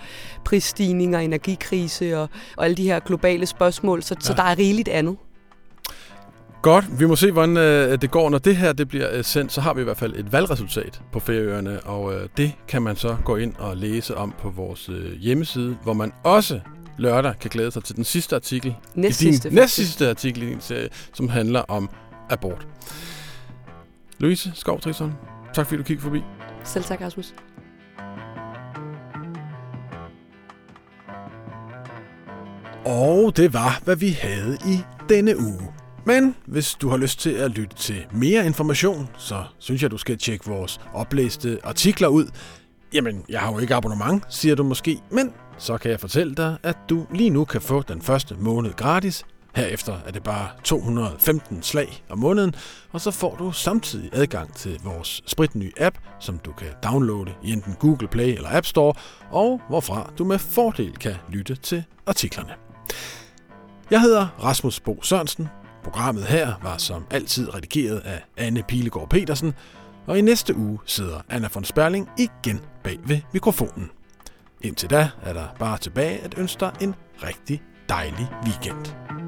prisstigninger, energikrise og, og alle de her globale spørgsmål, så, ja. så der er rigeligt andet. Godt, vi må se, hvordan øh, det går. Når det her det bliver øh, sendt, så har vi i hvert fald et valgresultat på Færøerne, og øh, det kan man så gå ind og læse om på vores øh, hjemmeside, hvor man også lørdag kan glæde sig til den sidste artikel. Næst sidste, din, næst sidste artikel i din serie, som handler om abort. Louise Skov Trisson, tak fordi du kiggede forbi. Selv tak, Rasmus. Og det var, hvad vi havde i denne uge. Men hvis du har lyst til at lytte til mere information, så synes jeg, du skal tjekke vores oplæste artikler ud. Jamen, jeg har jo ikke abonnement, siger du måske, men så kan jeg fortælle dig, at du lige nu kan få den første måned gratis. Herefter er det bare 215 slag om måneden, og så får du samtidig adgang til vores spritnye app, som du kan downloade i enten Google Play eller App Store, og hvorfra du med fordel kan lytte til artiklerne. Jeg hedder Rasmus Bo Sørensen, Programmet her var som altid redigeret af Anne Pilegaard Petersen, og i næste uge sidder Anna von Sperling igen bag ved mikrofonen. Indtil da er der bare tilbage at ønske dig en rigtig dejlig weekend.